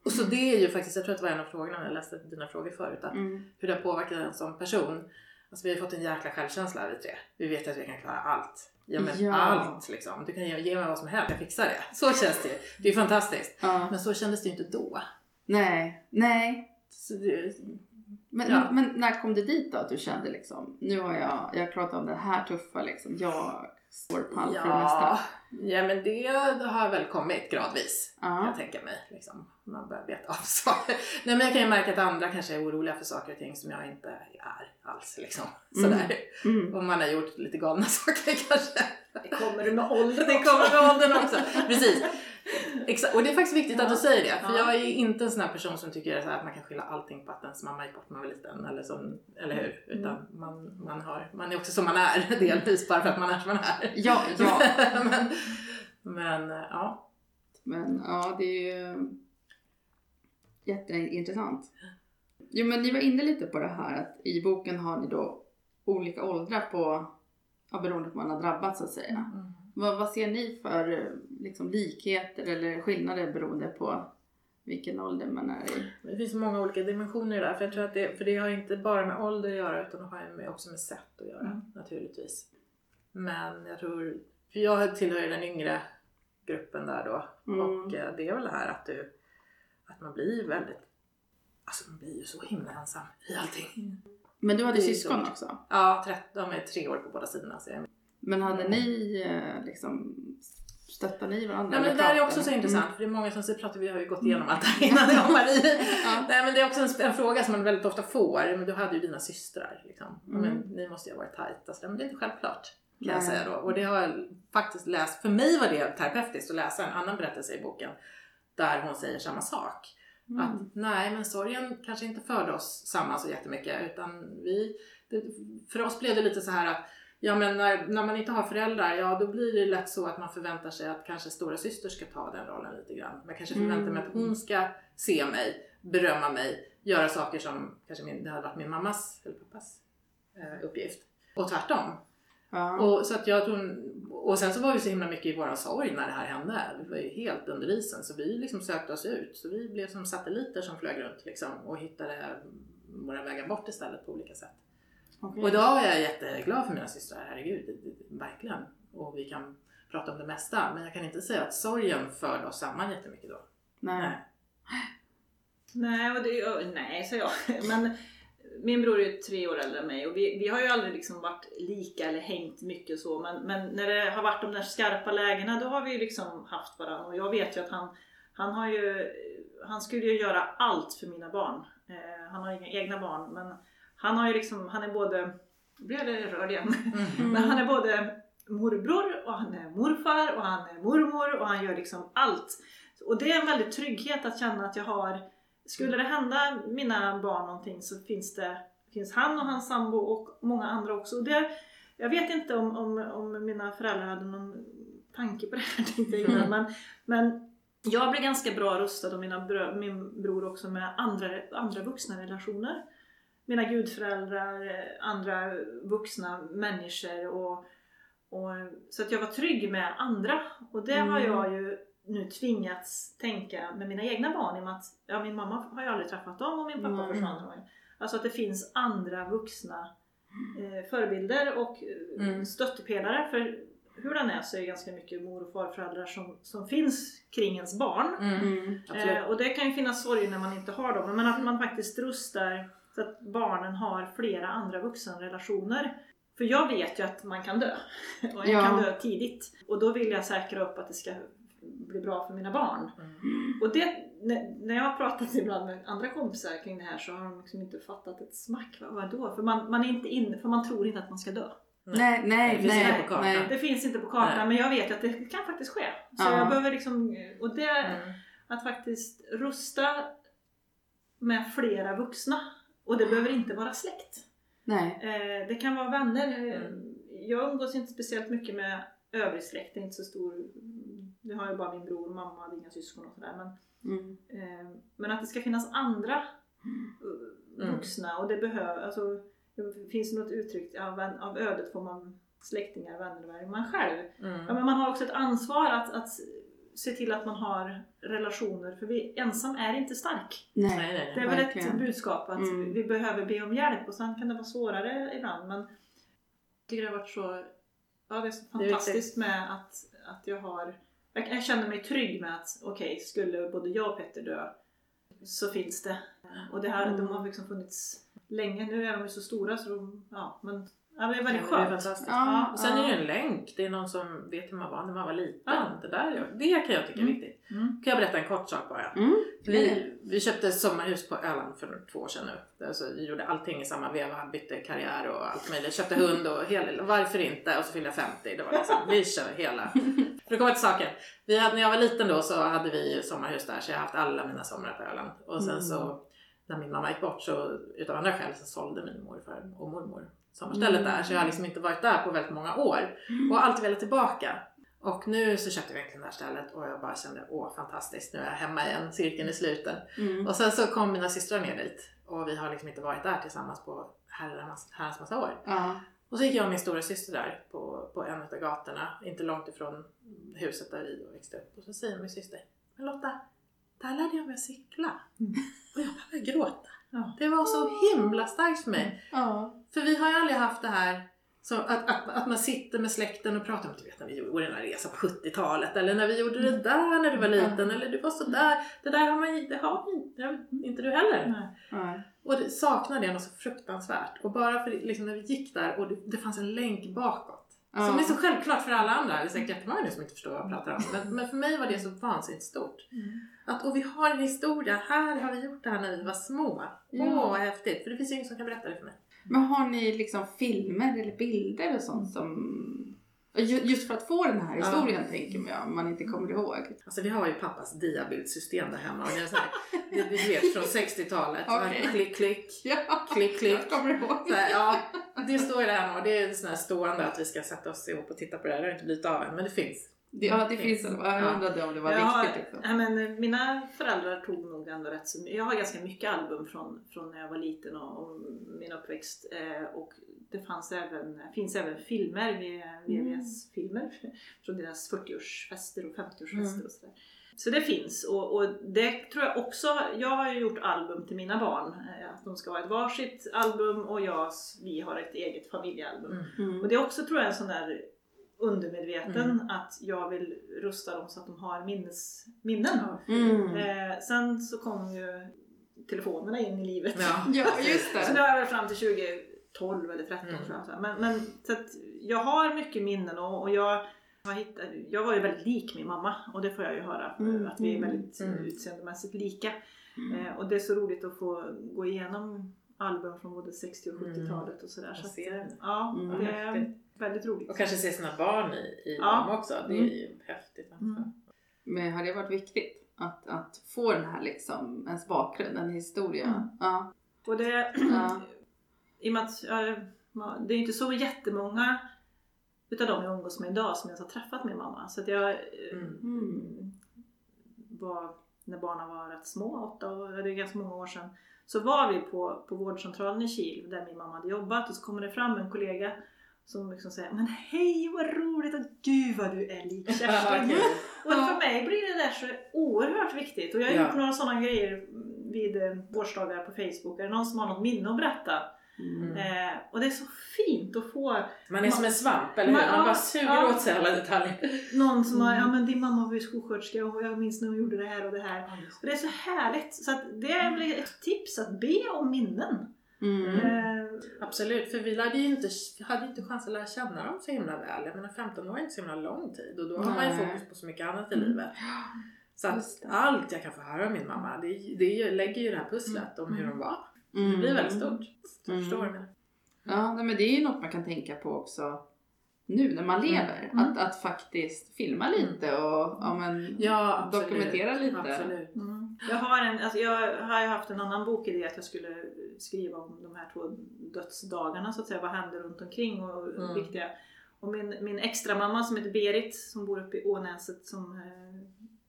Och så det är ju faktiskt, jag tror att det var en av frågorna när jag läste dina frågor förut, att Mm. hur det har påverkat en som person. Alltså vi har fått en jäkla självkänsla vi tre. Vi vet att vi kan klara allt. Ja men Ja. allt liksom. Du kan ge, ge mig vad som helst, jag fixar det. Så känns det. Det är fantastiskt. Ja. Men så kändes det ju inte då. Nej, nej. Så det, Men, Ja. men när kom det dit då att du kände liksom, nu har jag, jag har klarat av det här tuffa liksom, jag står pall för det ja, mesta. ja men det, det har väl kommit gradvis. kan Ja. jag tänka mig. Liksom. Man börjar beta av saker. Nej men jag kan ju märka att andra kanske är oroliga för saker och ting som jag inte är alls. Liksom. Sådär. Mm. Och man har gjort lite galna saker kanske. Det kommer du med åldern Det också. kommer med åldern också. Precis. Exakt. Och det är faktiskt viktigt att du säger det. För Ja. jag är inte en sån här person som tycker att man kan skylla allting på att ens mamma gick bort när man var liten. Eller, som, eller hur? Utan man, man, har, man är också som man är delvis bara för att man är som man är. Ja, ja. men, men ja. Men ja, det är ju jätteintressant. Jo, men ni var inne lite på det här att i boken har ni då olika åldrar på, ja, beroende på vad man har drabbats så att säga. Vad, vad ser ni för eh, liksom, likheter eller skillnader beroende på vilken ålder man är i? Det finns många olika dimensioner där. För jag tror att det, för det har inte bara med ålder att göra utan det har med, också med sätt att göra Mm. naturligtvis. Men jag tror, för jag tillhör ju den yngre gruppen där då. Mm. Och eh, det är väl det här att du, att man blir väldigt, alltså man blir ju så himla ensam i allting. Men du hade syskon så. också? Ja, 13, de är tre år på båda sidorna. Så jag, Men hade ni eh, liksom, stöttar ni varandra? Nej, men det där är också så Mm. intressant för det är många som säger, pratar, vi har ju gått igenom allt det här innan jag och Marie. Ja. Nej men det är också en, en fråga som man väldigt ofta får. Men du hade ju dina systrar. Liksom. Mm. Men, ni måste ju ha varit tajta. Så, men det är inte självklart. Kan jag säga då. Och det har jag faktiskt läst. För mig var det terapeutiskt att läsa en annan berättelse i boken. Där hon säger samma sak. Mm. Att nej men sorgen kanske inte förde oss samman så jättemycket. Utan vi, det, för oss blev det lite så här att Ja men när, när man inte har föräldrar, ja då blir det lätt så att man förväntar sig att kanske stora syster ska ta den rollen lite grann. Man kanske förväntar mig att hon ska se mig, berömma mig, göra saker som kanske min, det hade varit min mammas eller pappas eh, uppgift. Och tvärtom. Ja. Och, så att jag tror, och sen så var vi så himla mycket i våran sorg när det här hände. Vi var ju helt under isen så vi liksom sökte oss ut. Så vi blev som satelliter som flög runt liksom och hittade våra vägar bort istället på olika sätt. Okej. Och idag är jag jätteglad för mina systrar, herregud, verkligen. Och vi kan prata om det mesta. Men jag kan inte säga att sorgen förde oss samman jättemycket då. Nej. Nej, och det, och, nej, så jag. Men min bror är ju tre år äldre än mig och vi, vi har ju aldrig liksom varit lika eller hängt mycket så. Men, men när det har varit de där skarpa lägena då har vi ju liksom haft varandra. Och jag vet ju att han, han har ju, han skulle ju göra allt för mina barn. Eh, han har inga egna barn men han har ju liksom, han är både, blir jag rörd igen? Mm. Men han är både morbror och han är morfar och han är mormor och han gör liksom allt. Och det är en väldig trygghet att känna att jag har, skulle det hända mina barn någonting så finns det finns han och hans sambo och många andra också. Och det, jag vet inte om, om, om mina föräldrar hade någon tanke på det här tänkte jag innan, men, men jag blev ganska bra rustad och mina brö, min bror också med andra, andra vuxna relationer mina gudföräldrar, eh, andra vuxna människor och, och så att jag var trygg med andra och det har Mm. jag ju nu tvingats tänka med mina egna barn i och med att ja, min mamma har ju aldrig träffat dem och min pappa Mm. försvann. Alltså att det finns andra vuxna eh, förebilder och eh, Mm. stöttepelare för hur den är så är det ganska mycket mor och farföräldrar som, som finns kring ens barn. Mm. Mm. Eh, och det kan ju finnas sorg när man inte har dem, men att man faktiskt rustar så att barnen har flera andra vuxenrelationer. För jag vet ju att man kan dö. Och jag Ja. kan dö tidigt. Och då vill jag säkra upp att det ska bli bra för mina barn. Mm. Och det, när jag har pratat ibland med andra kompisar kring det här så har de liksom inte fattat ett smack. Vad, vadå? För man, man är inte inne, för man tror inte att man ska dö. Nej, nej, Det finns nej. inte på kartan. nej. Det finns inte på kartan Nej. men jag vet ju att det kan faktiskt ske. Så Ja. jag behöver liksom, och det, Mm. att faktiskt rusta med flera vuxna Och det behöver inte vara släkt. Nej. Eh, det kan vara vänner. Eh, Mm. Jag umgås inte speciellt mycket med övrig släkt. Det är inte så stor. Nu har jag bara min bror och mamma, inga syskon och sådär. Men, Mm. eh, men att det ska finnas andra eh, Mm. vuxna och det behöver, alltså det finns något uttryck, av, av ödet får man släktingar, vänner, än man själv. Mm. Ja, men man har också ett ansvar att, att se till att man har relationer för vi, ensam är inte stark. Nej, Nej. nej, Det är väl Verkligen. ett budskap att Mm. vi behöver be om hjälp och sen kan det vara svårare ibland men jag tycker det har varit så, ja det är så Det är fantastiskt med att, att jag har, jag, jag känner mig trygg med att okej, skulle både jag och Petter dö så finns det. Och det här, Mm. de har liksom funnits länge, nu är de ju så stora så de, ja men ja, det är väldigt Ja, det är skönt. fantastiskt. Ja, Och sen är det ja. en länk. Det är någon som vet hur man var när man var liten. Ja. Det, där, det kan jag tycka är Mm. viktigt. Mm. Kan jag berätta en kort sak bara? Mm. Vi, vi köpte sommarhus på Öland för två år sedan nu. Alltså, vi gjorde allting i samma veva, bytte karriär och allt möjligt. Köpte hund och hela, varför inte? Och så fyllde jag 50. Det var liksom, vi kör hela. För att komma till saken. Vi hade, när jag var liten då så hade vi ju sommarhus där så jag har haft alla mina somrar på Öland. Och sen Mm. så när min mamma gick bort så utav andra skäl så sålde min morfar och mormor sommarstället Mm. där. Så jag har liksom inte varit där på väldigt många år. Och alltid velat tillbaka. Och nu så köpte vi verkligen det här stället och jag bara kände åh fantastiskt, nu är jag hemma igen, cirkeln är sluten. Mm. Och sen så kom mina systrar ner dit och vi har liksom inte varit där tillsammans på herrans, herrans massa år. Ja. Och så gick jag och min stora syster där på, på en av gatorna, inte långt ifrån huset där vi växte upp. Och så säger min syster, men Lotta, där lärde jag mig att cykla. Och jag började gråta. Ja. Det var så himla starkt för mig. Ja. För vi har ju aldrig haft det här så att, att, att man sitter med släkten och pratar om, du vet när vi gjorde den här resan på 70-talet eller när vi gjorde det där när du var liten Mm. eller du var sådär. Det där har man det har vi- det inte du heller. Ja. Och det saknade jag något så fruktansvärt. Och bara för liksom, när vi gick där och det, det fanns en länk bakåt. Ja. Som är så självklart för alla andra. Det är säkert jättemånga nu som inte förstår vad jag pratar om. Men, men för mig var det så vansinnigt stort. Mm. Att, och vi har en historia. Här har vi gjort det här när vi var små. Åh, vad häftigt. För det finns ju ingen som kan berätta det för mig. Men har ni liksom filmer eller bilder och sånt som... Ju- Just för att få den här historien tänker man om man inte kommer ihåg. Alltså vi har ju pappas diabildssystem där hemma. Och det är så här, du vet från 60-talet. Så här, Okej. Klick, klick. Ja, Klick, klick. jag kommer ihåg. Här, ja, det står ju där hemma och det är sån här stående att vi ska sätta oss ihop och titta på det här. Det har inte blivit av än, men det finns. Ja, det finns. Jag Ja. undrade om det var Jag har, viktigt. Liksom. nej, men, eh, mina föräldrar tog nog ändå rätt så Jag har ganska mycket album från, från när jag var liten och, och min uppväxt. Eh, och det fanns även, finns även filmer, VVS-filmer från deras 40-årsfester och 50-årsfester Mm. och sådär. Så det finns och, och det tror jag också, jag har ju gjort album till mina barn. Eh, att de ska ha ett varsitt album och jag, vi har ett eget familjealbum. Mm. Mm. Och det är också tror jag en sån där undermedveten Mm. att jag vill rusta dem så att de har minnes, minnen. Mm. Eh, sen så kom ju telefonerna in i livet. Ja. Ja, just Så det. det var fram till 2012 eller 13 Mm. tror jag. Men, men så att jag har mycket minnen och, och jag, har hittat, jag var ju väldigt lik min mamma och det får jag ju höra. Mm. Att vi är väldigt Mm. utseendemässigt lika. Mm. Eh, och det är så roligt att få gå igenom album från både 60 och 70-talet och sådär. Jag Så att, ser det. ja, Mm. det. Väldigt roligt. Och kanske se sina barn i, i Ja. dem också. Det är Mm. ju häftigt. Alltså. Mm. Men har det varit viktigt att, att få den här liksom, ens bakgrund, en historia? Mm. Ja. Och det, Ja. i och med att det är inte så jättemånga utav dem jag umgås med idag som jag har träffat min mamma. Så att jag eh, Mm. Mm. var, när barnen var rätt små, åtta år, det är ganska många år sedan, så var vi på, på vårdcentralen i Kil där min mamma hade jobbat och så kommer det fram en kollega som liksom säger Men hej vad roligt och gud vad du är lik Kerstin. Och för mig blir det där så oerhört viktigt. Och jag har Ja. gjort några sådana grejer vid eh, årsdagar på Facebook. Är det någon som har något minne att berätta? Mm. Eh, och det är så fint att få Man är som en svamp, eller hur? Man- Man bara suger ja. åt sig alla detaljer. någon som har, Mm. ja men din mamma var ju skolsköterska och jag minns när hon gjorde det här och det här. Och det är så härligt. Så att det är väl ett tips att be om minnen. Mm. Eh, Absolut, för vi lärde ju inte, hade ju inte chans att lära känna dem så himla väl. Jag menar 15 år är inte så himla lång tid och då har man ju fokus på så mycket annat i Mm. livet. Så att det. allt jag kan få höra av min mamma, det, det lägger ju det här pusslet om hur hon var. Mm. Det blir väldigt stort. Jag Mm. förstår menar. Ja, men det är ju något man kan tänka på också nu när man lever. Mm. Att, att faktiskt filma lite och ja, men, Ja, absolut. dokumentera lite. Absolut. mm. Jag har en, alltså jag har ju haft en annan bokidé att jag skulle skriva om de här två dödsdagarna så att säga. Vad hände runt omkring och Mm. viktiga. Och min, min extra mamma som heter Berit som bor uppe i Ånäset som eh,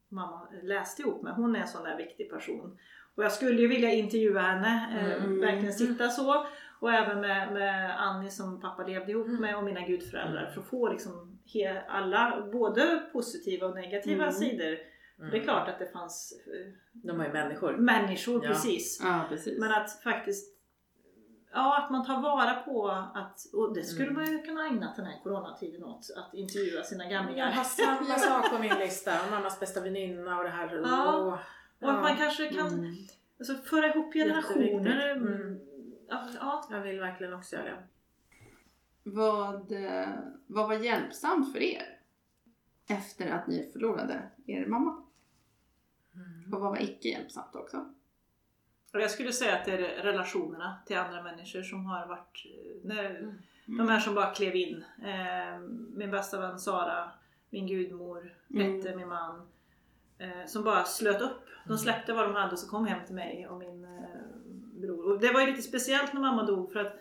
mamma läste ihop med. Hon är en sån där viktig person. Och jag skulle ju vilja intervjua henne, eh, Mm. verkligen sitta så. Och även med, med Annie som pappa levde ihop Mm. med och mina gudföräldrar Mm. för att få liksom he, alla, både positiva och negativa Mm. sidor. Mm. Det är klart att det fanns eh, De är ju människor. människor Ja. precis. Ja, precis. Men att faktiskt Ja, att man tar vara på att, och det skulle Mm. man ju kunna ägna den här coronatiden åt, att intervjua sina Jag gamlingar. har samma sak på min lista. Mammas bästa väninna och det här. Ja. Åh, Och att man kanske kan Mm. alltså, föra ihop generationer. Mm. Ja, ja. Jag vill verkligen också göra det. Vad, eh, vad var hjälpsamt för er efter att ni förlorade er mamma? Och vad var icke hjälpsamt också? Och jag skulle säga att det är relationerna till andra människor som har varit, eh, när, Mm. de här som bara klev in. Eh, min bästa vän Sara, min gudmor, Mm. Petter, min man. Eh, som bara slöt upp. De släppte vad de hade och så kom hem till mig och min eh, bror. Och det var ju lite speciellt när mamma dog för att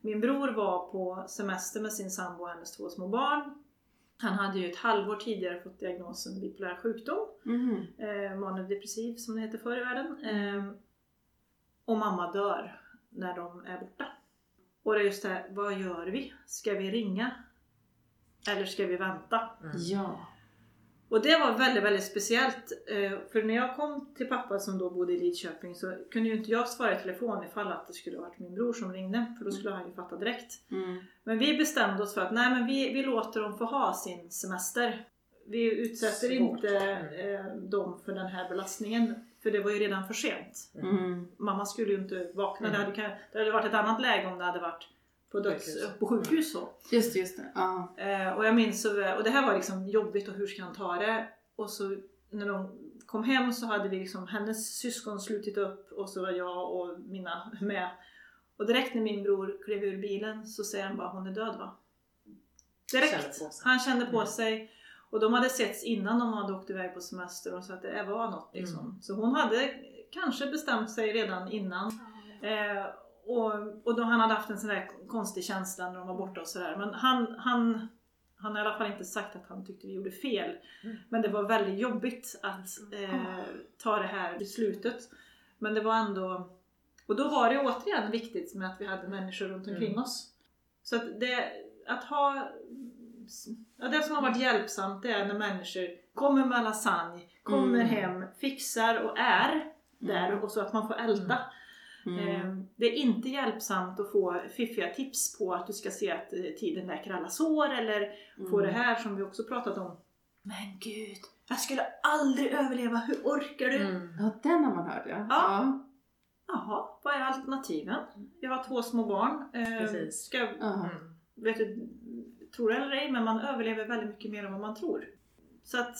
min bror var på semester med sin sambo och hennes två små barn. Han hade ju ett halvår tidigare fått diagnosen bipolär sjukdom Mhm. eh, manodepressiv som det heter förr i världen. Eh, och mamma dör när de är borta. Och det är just det här, vad gör vi? Ska vi ringa? Eller ska vi vänta? Mm. Ja. Och det var väldigt, väldigt speciellt. Eh, för när jag kom till pappa som då bodde i Lidköping så kunde ju inte jag svara i telefon ifall att det skulle varit min bror som ringde. För då skulle han ju fatta direkt. Mm. Men vi bestämde oss för att nej men vi, vi låter dem få ha sin semester. Vi utsätter Svårt. inte eh, dem för den här belastningen. För det var ju redan för sent. Mm. Mamma skulle ju inte vakna. Mm. Det, hade, det hade varit ett annat läge om det hade varit på, döds, på sjukhus. Så. Just just det. Ja. Eh, och jag minns och det här var liksom jobbigt och hur ska han ta det? Och så när de kom hem så hade vi liksom hennes syskon slutit upp och så var jag och mina med. Och direkt när min bror klev ur bilen så säger han bara hon är död va? Kände Direkt. sig. Han kände på Mm. sig. Och de hade setts innan de hade åkt iväg på semester och så att det var något liksom. Mm. Så hon hade kanske bestämt sig redan innan. Eh, och, och då han hade haft en sån där konstig känsla när de var borta och sådär. Men han, han, han har i alla fall inte sagt att han tyckte vi gjorde fel. Mm. Men det var väldigt jobbigt att eh, ta det här beslutet. Men det var ändå... Och då var det återigen viktigt med att vi hade människor runt omkring Mm. oss. Så att det, att ha... Ja, det som har varit hjälpsamt det är när människor kommer med lasagne, kommer Mm. hem, fixar och är där och så att man får älta. Mm. Eh, Det är inte hjälpsamt att få fiffiga tips på att du ska se att eh, tiden läker alla sår eller få det här som vi också pratat om. Men gud, jag skulle aldrig överleva, hur orkar du? Mm. Ja, den har man hört ja. Ja. Jaha, vad är alternativen? Jag har två små barn. Eh, Precis. Ska. Mm. vet du, tror det eller ej, men man överlever väldigt mycket mer än vad man tror. Så att,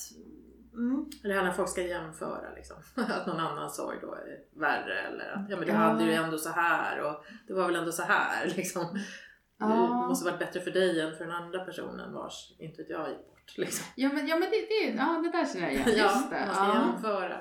mm, Det här när folk ska jämföra liksom. Att någon annan sorg då är värre eller att ja men du Ja. hade ju ändå så här och det var väl ändå så här liksom. Det Ja. måste varit bättre för dig än för den andra personen vars, inte vet jag, gick bort liksom. Ja men, ja, men det, det, ja, det där känner jag igen. Ja, Just det. man ska Ja. jämföra.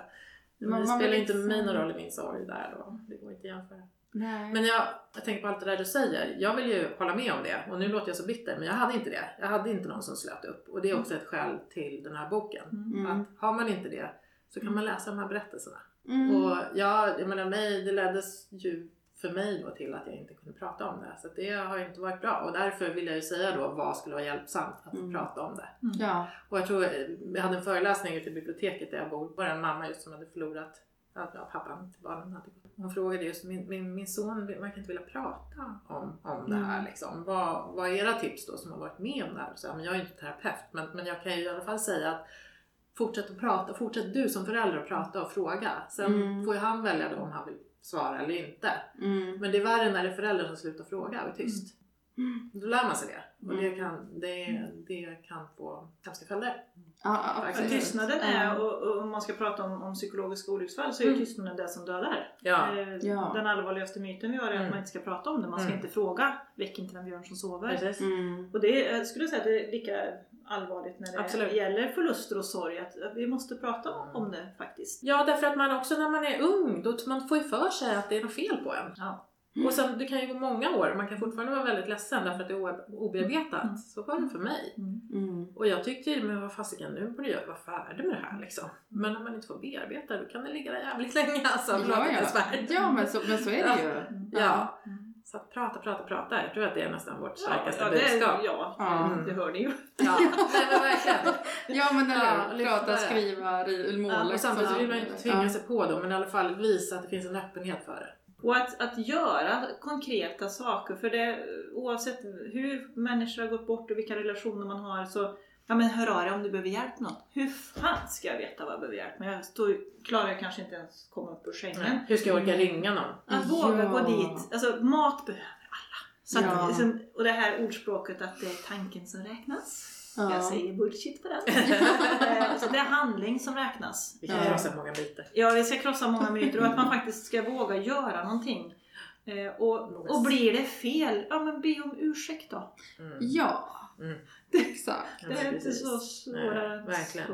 Men Man- det spelar vill inte liksom- mig någon roll i min sorg där då. Det går inte att jämföra. Nej. Men jag, jag tänker på allt det där du säger. Jag vill ju hålla med om det. Och nu låter jag så bitter, men jag hade inte det. Jag hade inte någon som slöt upp. Och det är också ett skäl till den här boken. Mm. Att har man inte det så kan man läsa de här berättelserna. Mm. Och ja, jag menar mig, det leddes ju för mig då till att jag inte kunde prata om det. Så det har inte varit bra. Och därför vill jag ju säga då vad skulle vara hjälpsamt att Mm. prata om det. Ja. Och jag tror, vi hade en föreläsning ute i biblioteket där jag bor. Var en mamma just som hade förlorat ja, pappan till barnen. Hade. Hon frågade just, min, min, min son verkar inte vilja prata om, om det här. Mm. Liksom. Vad, vad är era tips då som har varit med om det här? Så, men jag är ju inte terapeut men, men jag kan ju i alla fall säga att fortsätt att prata. Fortsätt du som förälder att prata och fråga. Sen Mm. får ju han välja då om han vill svara eller inte. Mm. Men det är värre när det är föräldrar som slutar fråga och är tyst. Mm. Då lär man sig det. Och det Mm. kan, det, det kan få hemska följder. Ja, ja, tystnaden är, och, och om man ska prata om, om psykologiska olycksfall så är Mm. tystnaden det som dödar. Ja. Eh, Ja. Den allvarligaste myten vi har är Mm. att man inte ska prata om det. Man ska Mm. inte fråga väck inte den björn som sover. Mm. Och det är, jag skulle säga att det är lika allvarligt när det Absolut. gäller förluster och sorg. Att, vi måste prata om, om det faktiskt. Ja, därför att man också när man är ung, då man får ju för sig att det är något fel på en. Ja. Och sen, det kan ju gå många år, man kan fortfarande vara väldigt ledsen därför att det är obearbetat. Mm. Så var det för mig. Mm. Mm. Och jag tyckte ju, men vad fasiken, nu borde jag vara färdig med det här liksom. Men om man inte får bearbeta då kan det ligga där jävligt länge alltså. Ja, ja. ja men, så, men så är det ju. Mm. Ja. Mm. Så att prata, prata, prata. Jag tror att det är nästan vårt Ja, starkaste ja, det, budskap. ja, Ja. det hör ni ju. Ja, nej, men verkligen. Ja men eller Ja, Prata, skriva, ri- måla. Och samtidigt så vill man ju inte tvinga Ja. sig på dem men i alla fall visa att det finns en öppenhet för det. Och att, att göra konkreta saker, för det oavsett hur människor har gått bort och vilka relationer man har så Ja men hör av dig om du behöver hjälp med något. Hur fan ska jag veta vad jag behöver hjälp med? Jag står, klarar jag kanske inte ens komma upp ur sängen. Nej. Hur ska jag orka ringa någon? Att Ja. våga gå dit. Alltså mat behöver alla. Så att, Ja. liksom, och det här ordspråket att det är tanken som räknas. Ja. Jag säger bullshit på den. Eh, så det är handling som räknas. Vi kan Ja. krossa många bitar. Ja, vi ska krossa många myter och att man faktiskt ska våga göra någonting. Eh, och, och blir det fel, ja men be om ursäkt då. Mm. Ja, Mm. exakt. Det är inte så svårare Nej, verkligen. så.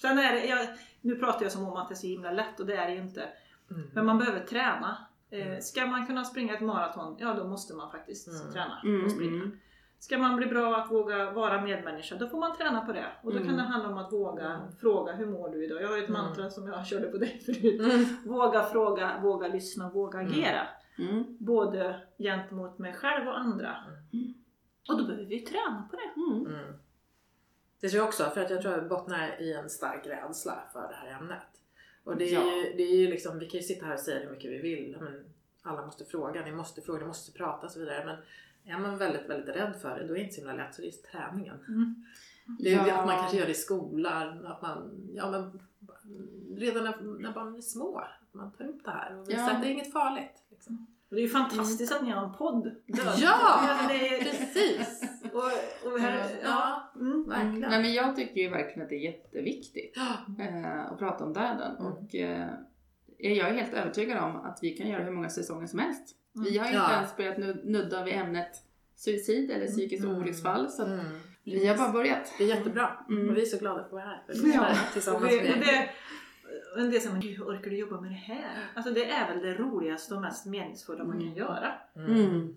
Sen är det, jag, nu pratar jag som om att det är så himla lätt och det är det ju inte. Mm. Men man behöver träna. Eh, Mm. ska man kunna springa ett maraton, ja då måste man faktiskt Mm. träna Mm, och springa. Ska man bli bra att våga vara medmänniska, då får man träna på det. Och då kan Mm. det handla om att våga Mm. fråga, hur mår du idag? Jag har ju ett Mm. mantra som jag körde på dig förut. Mm. Våga fråga, våga lyssna, våga Mm. agera. Mm. Både gentemot mig själv och andra. Mm. Och då behöver vi träna på det. Mm. Mm. Det tror jag också, för att jag tror att det bottnar i en stark rädsla för det här ämnet. Och det är, Ja. ju, det är ju liksom, vi kan ju sitta här och säga hur mycket vi vill. Men alla måste fråga, ni måste fråga, ni måste prata och så vidare. Men är man väldigt, väldigt rädd för det, då är det inte så himla lätt. Så det är just träningen. Mm. Det är Ja. att man kanske gör det i skolan, att man, ja men redan när, när barnen är små, att man tar upp det här och visar Ja. att det är inget farligt. Liksom. Det är ju fantastiskt att ni har en podd. Död. Ja! det är, Precis! och, och här, ja. Ja, Mm. verkligen. Nej, men jag tycker ju verkligen att det är jätteviktigt eh, att prata om döden. Mm. Och eh, jag är helt övertygad om att vi kan göra hur många säsonger som helst. Vi har ju Ja. inte ens börjat nu- nudda vid ämnet suicid eller psykiskt Mm. olycksfall. Så att Mm. vi har bara börjat. Det är jättebra. Mm. Och vi är så glada för att vara här. Ja. Och, Tillsammans vi, med er. det, och en del säger, hur orkar du jobba med det här? Alltså det är väl det roligaste och mest meningsfulla man kan Mm. göra. Mm.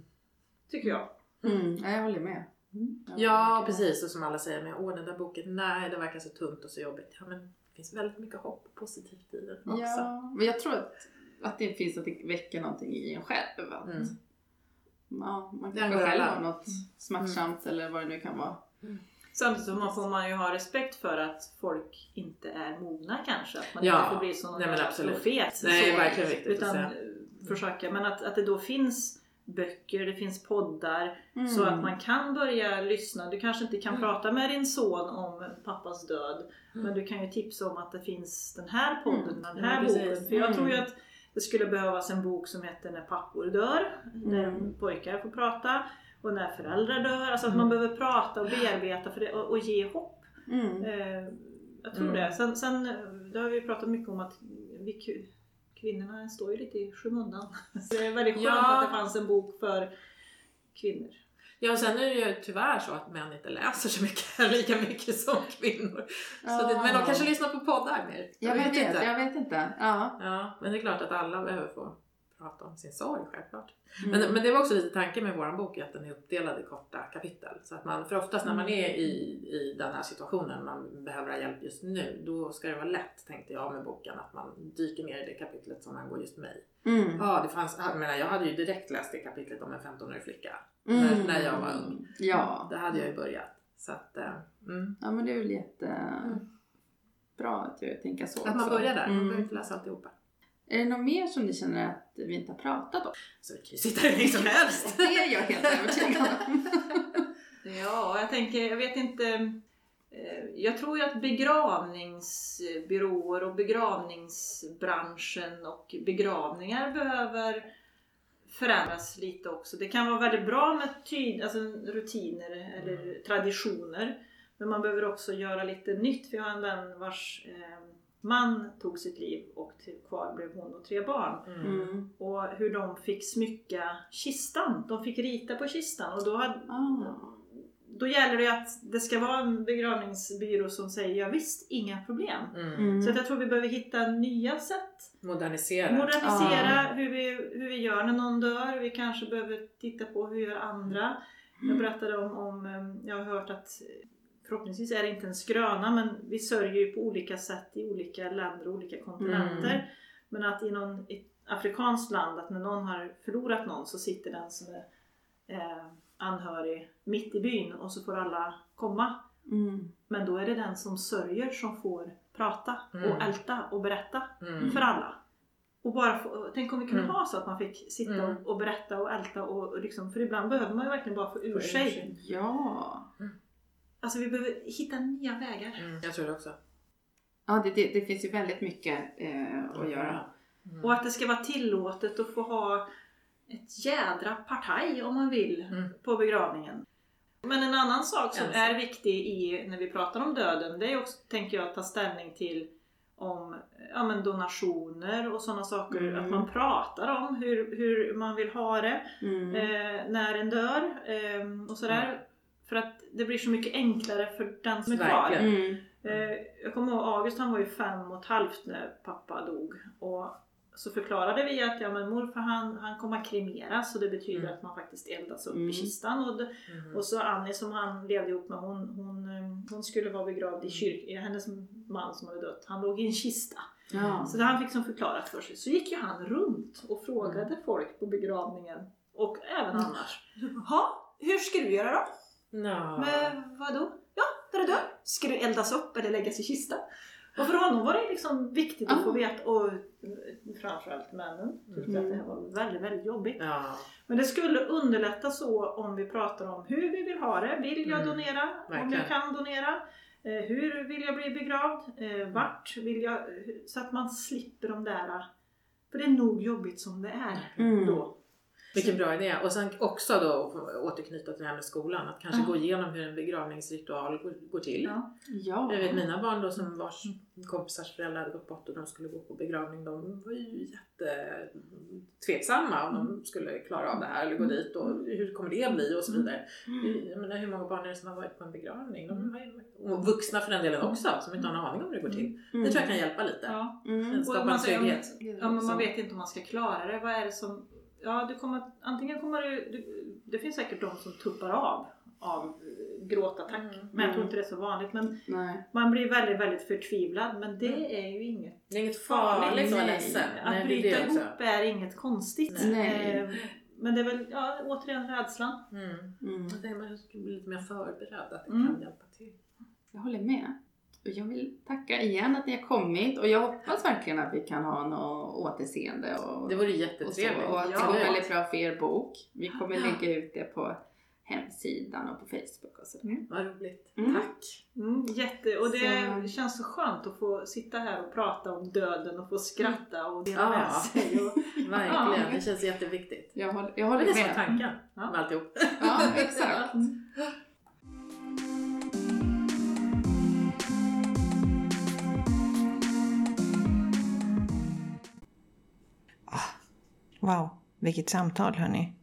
Tycker jag. Mm. Ja, jag håller med. Mm. Ja, precis. Och som alla säger, men åh den där boken, nej det verkar så tungt och så jobbigt. Ja, men det finns väldigt mycket hopp och positivt i den också. Ja, men jag tror att, att det finns att det väcker någonting i en själv. Att, Mm. ja, man Det kanske själv har något smärtsamt eller vad det nu kan vara. Samtidigt så man får man ju ha respekt för att folk inte är mogna kanske. Att man Ja. inte får bli någon Nej, men absolut. profet. Nej, det är så, verkligen viktigt utan att säga. försöka. Men att, att det då finns böcker, det finns poddar. Mm. Så att man kan börja lyssna. Du kanske inte kan Mm. prata med din son om pappas död. Men du kan ju tipsa om att det finns den här podden, Mm. den här Ja, boken. För jag Mm. tror ju att det skulle behövas en bok som heter När pappor dör. Där Mm. pojkar får prata. Och när föräldrar dör. Alltså att Mm. man behöver prata och bearbeta för det, och, och ge hopp. Mm. Eh, jag tror Mm. det. Sen, sen det har vi pratat mycket om att vi kvinnorna står ju lite i skymundan. Så det är väldigt skönt Ja. att det fanns en bok för kvinnor. Ja, och sen är det ju tyvärr så att män inte läser så mycket, lika mycket som kvinnor. Så det, men de kanske lyssnar på poddar mer. Jag vet inte. inte. Jag vet inte. Ja. Ja, men det är klart att alla behöver få prata om sin sorg, självklart. Mm. Men, men det var också lite tanken med våran bok, att den är uppdelad i korta kapitel. Så att man, för oftast när man Mm. är i, i den här situationen, man behöver ha hjälp just nu, då ska det vara lätt, tänkte jag med boken, att man dyker ner i det kapitlet som angår just mig. Mm. Ja, det fanns, jag menar, jag hade ju direkt läst det kapitlet om en 15-årig flicka. Mm. När, när jag var ung. Ja. Det hade jag ju börjat. Så att, eh, mm. ja, men det är väl jättebra att jag tänker så. att man också. börjar där, man Mm. behöver inte läsa alltihopa. Är det något mer som ni känner att vi inte har pratat om? Så vi kan ju sitta hur länge som helst. Det är jag helt övertygad om. Ja, jag tänker, jag vet inte. Eh, Jag tror ju att begravningsbyråer och begravningsbranschen och begravningar behöver förändras lite också. Det kan vara väldigt bra med tyd, alltså rutiner eller traditioner. Men man behöver också göra lite nytt. För jag har en vän vars eh, man tog sitt liv och till, kvar blev hon och tre barn. Mm. Mm. Och hur de fick smycka kistan. De fick rita på kistan och då hade, Ah. Då gäller det att det ska vara en begravningsbyrå som säger ja visst, inga problem. Mm. Mm. Så att jag tror vi behöver hitta nya sätt. Modernisera. Modernisera Ja. hur, vi, hur vi gör när någon dör. Vi kanske behöver titta på hur gör andra. Jag berättade om, om eh, jag har hört att förhoppningsvis är det inte en skröna men vi sörjer ju på olika sätt i olika länder och olika kontinenter. Mm. Men att i någon ett afrikanskt land att när någon har förlorat någon så sitter den som är eh, anhörig mitt i byn och så får alla komma. Mm. Men då är det den som sörjer som får prata Mm. och älta och berätta Mm. för alla. Och bara få, tänk om vi kunde Mm. ha så att man fick sitta Mm. och, och berätta och älta och, och liksom, för ibland behöver man ju verkligen bara få ur sig. Ja. Alltså vi behöver hitta nya vägar. Mm. Jag tror det också. Ja, det, det, det finns ju väldigt mycket eh, att göra. Mm. Och att det ska vara tillåtet att få ha ett jädra partaj om man vill Mm. på begravningen. Men en annan sak som är viktig i, när vi pratar om döden, det är också, tänker jag, att ta ställning till om ja, men donationer och sådana saker. Mm. Att man pratar om hur, hur man vill ha det Mm. eh, när en dör eh, och sådär. För att det blir så mycket enklare för den som är kvar. Mm. Eh, jag kommer ihåg August han var ju fem och ett halvt när pappa dog. Och så förklarade vi att ja, men morfar han, han kommer att kremeras och det betyder Mm. att man faktiskt eldas upp Mm. i kistan. Och, Mm. och så Annie som han levde ihop med hon, hon, eh, hon skulle vara begravd i kyrkan. Hennes man som hade dött, han låg i en kista. Så det han fick som förklarat för sig. Så gick ju han runt och frågade folk på begravningen och även Mm. annars. Ja, hur ska du göra då? Nå. Men vadå? Ja, när du dör. Ska du eldas upp eller läggas i kista? Och för honom var det liksom viktigt att Ah. få veta, och framförallt männen tyckte Mm. att det här var väldigt, väldigt jobbigt. Ja. Men det skulle underlätta så om vi pratar om hur vi vill ha det. Vill jag Mm. donera? Om Verkligen. jag kan donera? Eh, hur vill jag bli begravd? Eh, vart vill jag? Så att man slipper de där... För det är nog jobbigt som det är Mm. då. Vilken bra idé. Och sen också då återknyta till det här med skolan. Att kanske Ja. gå igenom hur en begravningsritual går, till. Ja. Ja. Jag vet mina barn då som vars kompisars föräldrar hade gått bort och de skulle gå på begravning. De var ju jättetveksamma om de skulle klara av det här eller gå dit och hur kommer det bli och så vidare. Jag menar, hur många barn är det som har varit på en begravning? De har ju, och vuxna för den delen också som inte har en aning om hur det går till. Det tror jag kan hjälpa lite. Ja. Mm. Skapa en säger om- trygghet. Ja men man vet inte om man ska klara det. Vad är det som... Ja, du kommer, antingen kommer du, du... Det finns säkert de som tuppar av av eh, gråtattack. Mm. Men jag tror inte det är så vanligt. Men Nej. man blir väldigt, väldigt förtvivlad. Men det är ju inget Det är inget farligt att ledsen. Att Nej, det är bryta det också. ihop är inget konstigt. Nej. Eh, Men det är väl, ja, återigen rädslan. Mm. Mm. Jag tänker man ska bli lite mer förberedd, att det Mm. kan hjälpa till. Jag håller med. Och jag vill tacka igen att ni har kommit och jag hoppas verkligen att vi kan ha något återseende och, Det vore och, så, jättetrevligt. och att det Ja. går väldigt bra för er bok. Vi kommer Ja. lägga ut det på hemsidan och på Facebook och sådär. Vad roligt. Mm. Tack. Mm, jätte, och det Så- känns så skönt att få sitta här och prata om döden och få skratta och dela Ja. med sig. Och, Verkligen. Ja. Det känns jätteviktigt. Jag håller, jag Det håller är det som var med. tanken Ja. med alltihop. Ja, exakt. Wow, vilket samtal hörni.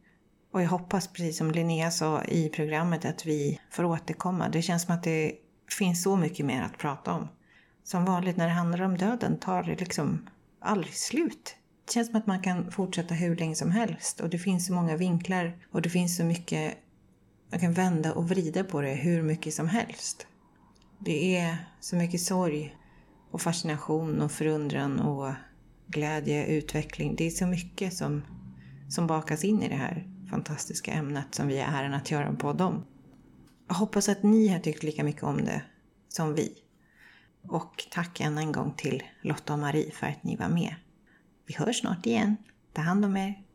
Och jag hoppas precis som Linnea sa i programmet att vi får återkomma. Det känns som att det finns så mycket mer att prata om. Som vanligt när det handlar om döden tar det liksom aldrig slut. Det känns som att man kan fortsätta hur länge som helst och det finns så många vinklar och det finns så mycket man kan vända och vrida på det hur mycket som helst. Det är så mycket sorg och fascination och förundran och glädje, utveckling. Det är så mycket som, som bakas in i det här fantastiska ämnet som vi är äran att göra en podd om. Jag hoppas att ni har tyckt lika mycket om det som vi. Och tack än en gång till Lotta och Marie för att ni var med. Vi hörs snart igen. Ta hand om er.